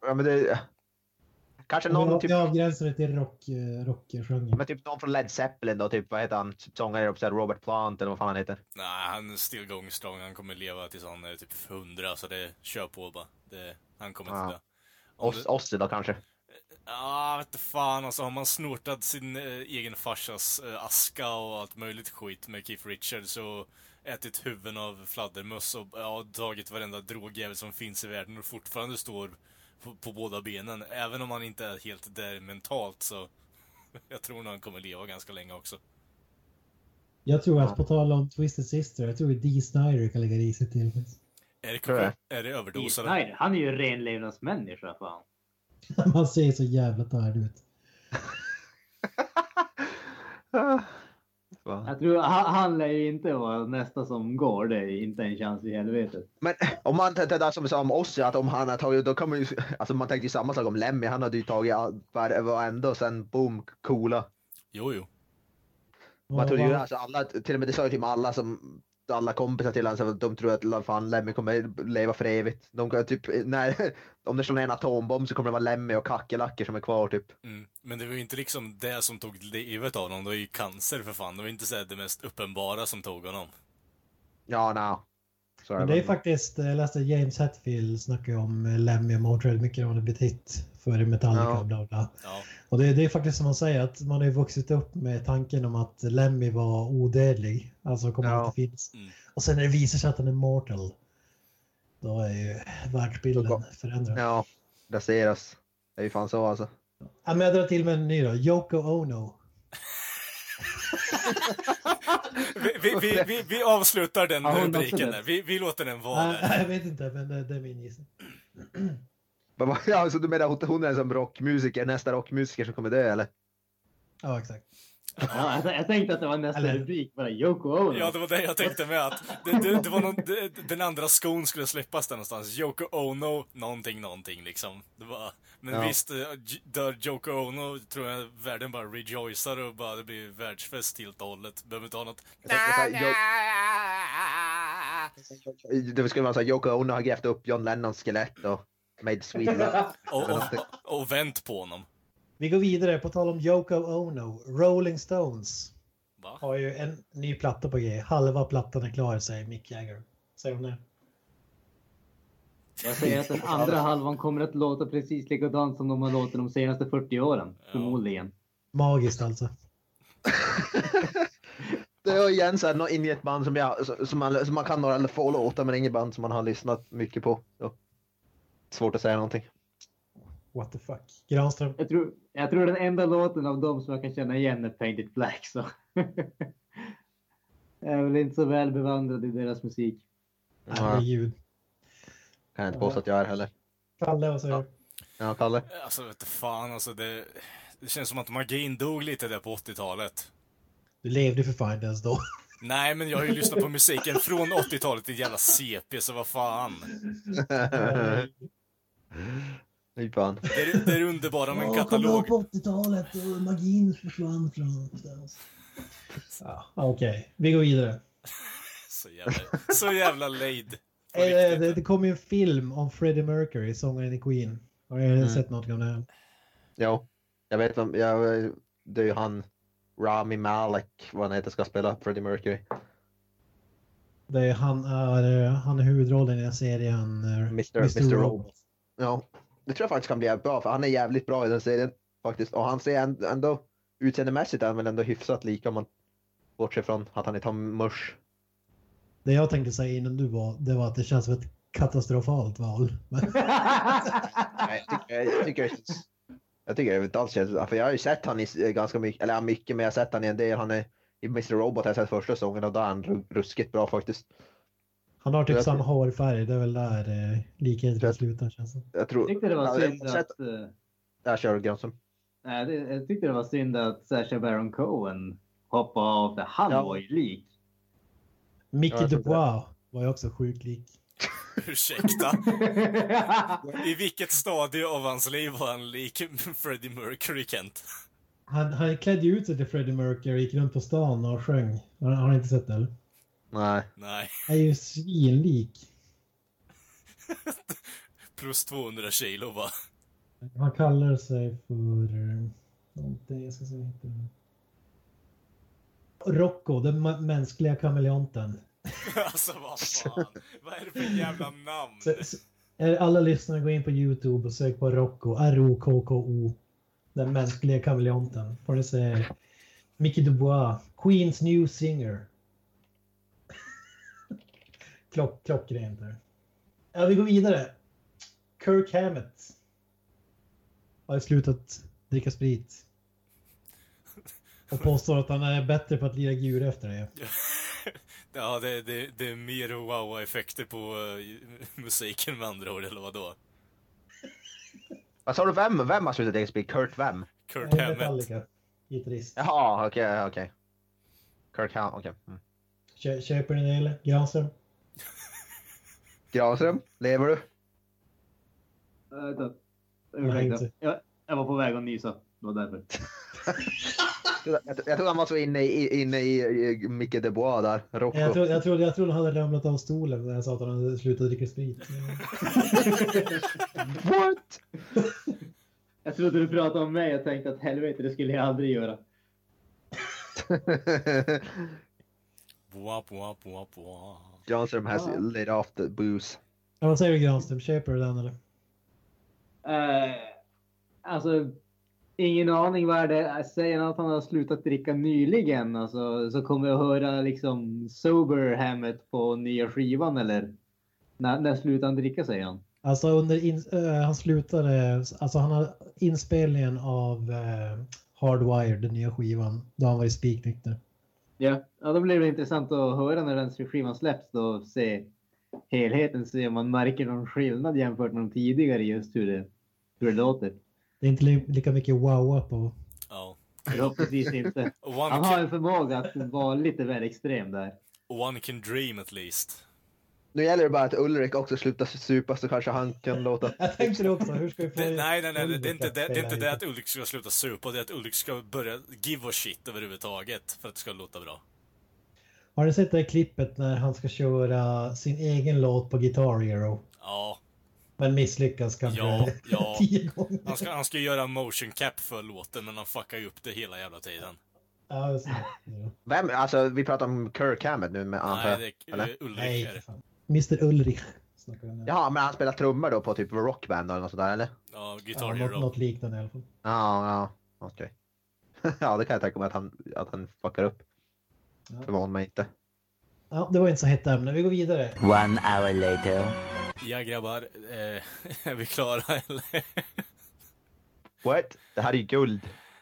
ja, men det, kanske någon jag, typ, jag avgränsar det till rock, eh, rockgenren. men typ någon från Led Zeppelin då, typ vad heter han, sångare Robert Plant eller vad fan han heter. Nej, han är still going strong. Han kommer leva tills han är typ 100, så det kör på bara. Det, han kommer Ja. inte dö. Oss, det- Ozzy då kanske. Ja, vet du fan alltså. Har man snortat sin eh, egen farsas eh, aska och allt möjligt skit med Keith Richards och ätit huvuden av fladdermöss och ja, tagit varenda drogjävel som finns i världen och fortfarande står på, på båda benen. Även om han inte är helt där mentalt så jag tror nog han kommer leva ganska länge också. Jag tror att på tal om Twisted Sister, jag tror att Dee Snyder kan lägga risigt till. Är det, är det överdoser? Nej, han är ju renlevnadsmänniska fan. Man ser så jävla tärd ut. Va? Jag tror han, han lär ju inte vara nästa som går. Det är inte en chans i helvetet. Men om man tänkte där som vi sa om Ozzy, att om han har tagit, då kan man ju, alltså man tänkte ju samma sak om Lemmy, han hade ju tagit varenda och sen boom, coola. Jo, jo. Man trodde ju alltså alla, till och med det sa ju till alla som, alla kompisar till honom, så de tror att fan Lemmy kommer leva för evigt. De kan typ, när, om det slår ner en atombomb så kommer det vara Lemmy och kackerlackor som är kvar typ. Mm. Men det var ju inte liksom det som tog livet av honom. Det var ju cancer för fan. Det var inte så det mest uppenbara som tog honom. Ja, nej. Så Men det är faktiskt, jag läste James Hetfield snacka om eh, Lemmy och Motörhead, mycket de hade blivit hit för Metallica Ja. bla bla. Ja. Och det, det är faktiskt som man säger att man har vuxit upp med tanken om att Lemmy var odödlig. Alltså kommer Ja. alltid finnas. Mm. Och sen när det visar sig att han är mortal. Då är ju världsbilden förändrad. Ja. Ja, raseras. Det är ju fan så alltså. men jag drar till med en ny då. Yoko Ono. Vi, vi, vi, vi, avslutar den Ja, rubriken det. Vi, vi låter den vara Nej, jag vet inte, men det, det är min gissning. Men vad- Ja, så du menar att hon är som rockmusiker, nästa rockmusiker som kommer dö eller? Ja, exakt. Ja, jag, jag tänkte att det var nästa Eller- rubrik. Bara Yoko Ono. Ja, det var det jag tänkte med att det, det, det var någon, det, den andra skon skulle släppas där någonstans. Yoko Ono, någonting, någonting liksom. Det var, men Ja. visst, eh, dör Yoko Ono tror jag världen bara rejoicar och bara det blir världsfest helt och hållet. Behöver inte ha något... Det skulle vara så Yoko Ono har grävt upp John Lennons skelett och made sweet love. Och, och, och vänt på honom. Vi går vidare, på tal om Yoko Ono. Rolling Stones Va? har ju en ny platta på G. Halva plattan är klar, säger Mick Jagger. Säger hon det? Jag säger att den andra halvan kommer att låta precis likadant som de har låtit de senaste 40 åren. Förmodligen. Magiskt alltså. Det är igen så här, nå- in i ett band som, jag, som, man, som man kan några eller få låtar men inget band som man har lyssnat mycket på. Så. Svårt att säga någonting. What the fuck. Granström. Jag tror, jag tror den enda låten av dem som jag kan känna igen är Painted Black. Så. jag är väl inte så väl bevandrad i deras musik. Ja, Herregud. kan jag inte påstå att jag är heller. Kalle, vad säger du? Ja, Kalle? Alltså vet du fan alltså det... Det känns som att magin dog lite där på 80-talet. Du levde för fan ens då. Nej, men jag har ju lyssnat på musiken från 80-talet till jävla CP, så vad fan. Fy fan. Det är det är underbara med en Ja, kom katalog. på 80-talet och magin försvann från någonstans. Ja, Okej, vi går vidare. Så jävla, så jävla. På Eh, riktigt. Det, det kommer ju en film om Freddie Mercury, sångaren i Queen. Har ni Mm. sett något om det? Jo, jag vet vem, jag, det är ju han Rami Malek, vad han heter, ska spela Freddie Mercury. Det är, han, är, eh, han är huvudrollen i den serien eh, Mr. Mr. Robot. Ja, det tror jag faktiskt kan bli jävligt bra för han är jävligt bra i den serien faktiskt. Och han ser änd- ändå utseendemässigt är han väl ändå hyfsat lika om man bortser från att han är Tom Mush. Det jag tänkte säga innan du var, det var att det känns som ett katastrofalt val. Nej, jag tycker, jag tycker, det känns- jag tycker det inte alls känns, för jag har ju sett han i ganska mycket, eller mycket, men jag har sett han i en del. Han är i Mr. Robot har jag sett första säsongen och då är han ru- ruskigt bra faktiskt. Han har typ Jag samma tror- hårfärg, det är väl där eh, likheten Jag- slutar känns det. Jag tror... Tyckte det var Ja, synd att... eh, Jag kör Granström. nej, det, jag tyckte det var synd att Sacha Baron Cohen hoppade av för han Ja. var ju lik. Mickey Ja, Dubois var ju också sjukt lik. Ursäkta? I vilket stadie av hans liv var han lik Freddie Mercury, Kent? Han, han klädde ut sig till Freddie Mercury, gick runt på stan och sjöng. Har, har ni inte sett det eller? Nej. Nej. Han är ju svinlik. Plus 200 kilo, va? Han kallar sig för... eh, Någonting, jag ska se heter. Rocco, den mänskliga kameleonten. Alltså vad fan. Vad är det för jävla namn? Så, så, alla lyssnare, gå in på Youtube och sök på Rocco, R-O-K-K-O. Den mänskliga kameleonten. Får ni se Mickey Dubois, Queens New Singer. Klock, klockrent där. Ja, vi går vidare. Kirk Hammett. Har ju slutat dricka sprit. Och påstår att han är bättre på att lira djur efter det. Ja, det, det, det är mer wow-effekter på eh, musiken med andra ord, eller vadå? Vad sa du, vem, vem har slutat dricka sprit? Kurt vem? Kurt är Hammett. Metallica. Gitarrist. Jaha, okej, okej. Kirk Hammett, okej. Mm. Kö- Köper ni det eller? Granström? Granström, lever du? Vänta. Ursäkta. Jag, jag var på väg att nysa. Det var därför. Jag, tror han var så inne i, inne i, i Micke Dubois där, Rocco. Jag trodde, jag, trodde, jag trodde han hade ramlat av stolen när jag sa att han hade slutat dricka sprit. What? Jag trodde du pratade om mig. Jag tänkte att helvete, det skulle jag aldrig göra. Wap, wap, wap, wap. Granström has Ja. laid off the booze. Ja, vad säger du Granström? Köper du den eller? Eh, alltså, ingen aning vad är det. Säger han att han har slutat dricka nyligen? Alltså, så kommer jag höra liksom sober Hammett på nya skivan eller? När, när slutar han dricka säger han? Alltså under in, eh, han slutade, alltså han har inspelningen av uh, Hardwired, den nya skivan, då han var i spiknykter. Ja, ja då blir det intressant att höra när den skivan släpps då och se helheten, se om man märker någon skillnad jämfört med de tidigare just hur det, hur det låter. Det är inte li, lika mycket wowa på. Ja. Förhoppningsvis inte. Han har en förmåga att vara lite väl extrem där. one can dream at least. Nu gäller det bara att Ulrik också slutar supa så kanske han kan låta... Jag tänkte det också, hur ska vi få... Det, nej, nej, nej, det, det är inte Ulrik det, att det, är inte det att Ulrik ska sluta supa, det är att Ulrik ska börja give a shit överhuvudtaget för att det ska låta bra. Har ni sett det här klippet när han ska köra sin egen låt på Guitar Hero? Ja, Men misslyckas kanske Ja, ja. tio gånger. han ska, han ska göra motion cap för låten, men han fuckar ju upp det hela jävla tiden. Ja, just det. Ja. Vem? Alltså vi pratar om Kirk Hammett nu med Nej, det är Ulrik Nej, Mr Ulrich. Jaha, men han spelar trummor då på typ rockband eller något sådär eller? Ja, Ja, Guitar något, Hero. något liknande i alla fall. Ja, ja, okej. ja, det kan jag tänka mig att han, att han fuckar upp. Ja. Förvånar mig inte. Ja, det var inte så hett ämne. Vi går vidare. One hour later. Ja grabbar, eh, är vi klara eller? What? Det här är ju guld.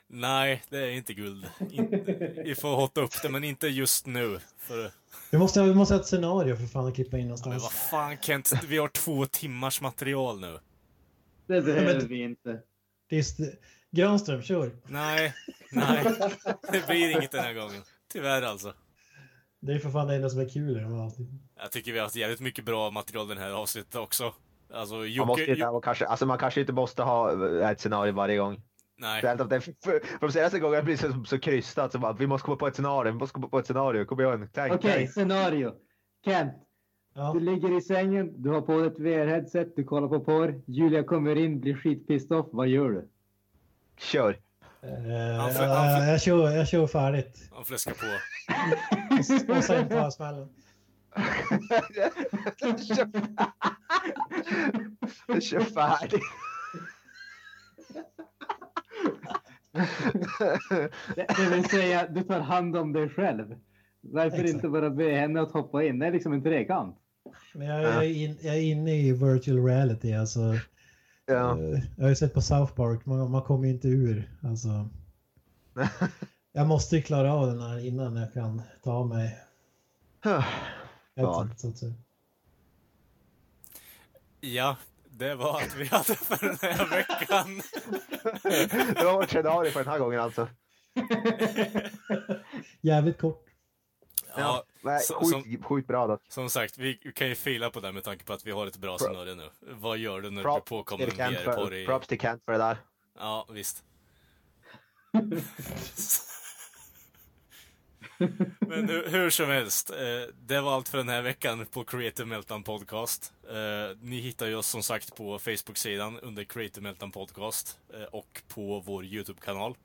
Nej, det är inte guld. Vi får hotta upp det, men inte just nu. För, Vi måste, vi måste ha ett scenario för fan att klippa in men vad någonstans. fan Kent, vi har två timmars material nu. Det behöver men- vi inte. Det är st- Granström, kör. Nej, nej. Det blir inget den här gången. Tyvärr alltså. Det är för fan det enda som är kul i de här avsnitten. Jag tycker vi har haft jävligt mycket bra material den här avsnittet också. Alltså Man, måste Jocke... ju, och kanske, alltså, man kanske inte måste ha ett scenario varje gång. Nej. För, att det, för, för de senaste gångerna blir det så, så krystat. Så bara, vi måste komma på ett scenario, vi måste komma på ett scenario. Kom igen, Okej, tänk. scenario. Kent, Ja, du ligger i sängen, du har på dig ett VR-headset, du kollar på porr. Julia kommer in, blir skitpissed off. Vad gör du? Kör. eh, Han får- jag, kör, jag kör färdigt. Han fläskar på. Och sen tar jag smällen. Kör Kör färdigt. Det, vill säga, du tar hand om dig själv. Varför Exakt. inte bara be henne att hoppa in? Det är liksom en trekant. Men jag, jag, är in, jag är inne i virtual reality. Alltså, Ja. eh, jag har ju sett på South Park, man, man kommer ju inte ur. Alltså, jag måste ju klara av den här innan jag kan ta av mig säga. Ja, det var allt vi hade för den här veckan. Det var vårt scenario för den här gången alltså. Jävligt kort. Ja, Nej, sjukt, bra då. som sagt, vi kan ju fila på det med tanke på att vi har ett bra snurre nu. Vad gör du när du blir påkommen i... props till Kent för det där. Ja, visst. Men hur, hur som helst, eh, det var allt för den här veckan på Creative Meltdown Podcast. Eh, ni hittar ju oss som sagt på Facebook-sidan under Creative Meltdown Podcast eh, och på vår YouTube-kanal.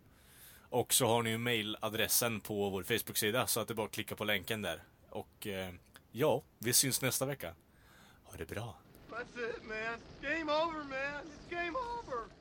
Och så har ni ju mailadressen på vår Facebook-sida så att det är bara att klicka på länken där. Och eh, ja, vi syns nästa vecka. Ha det bra. That's it, man. Game over, man. It's game over.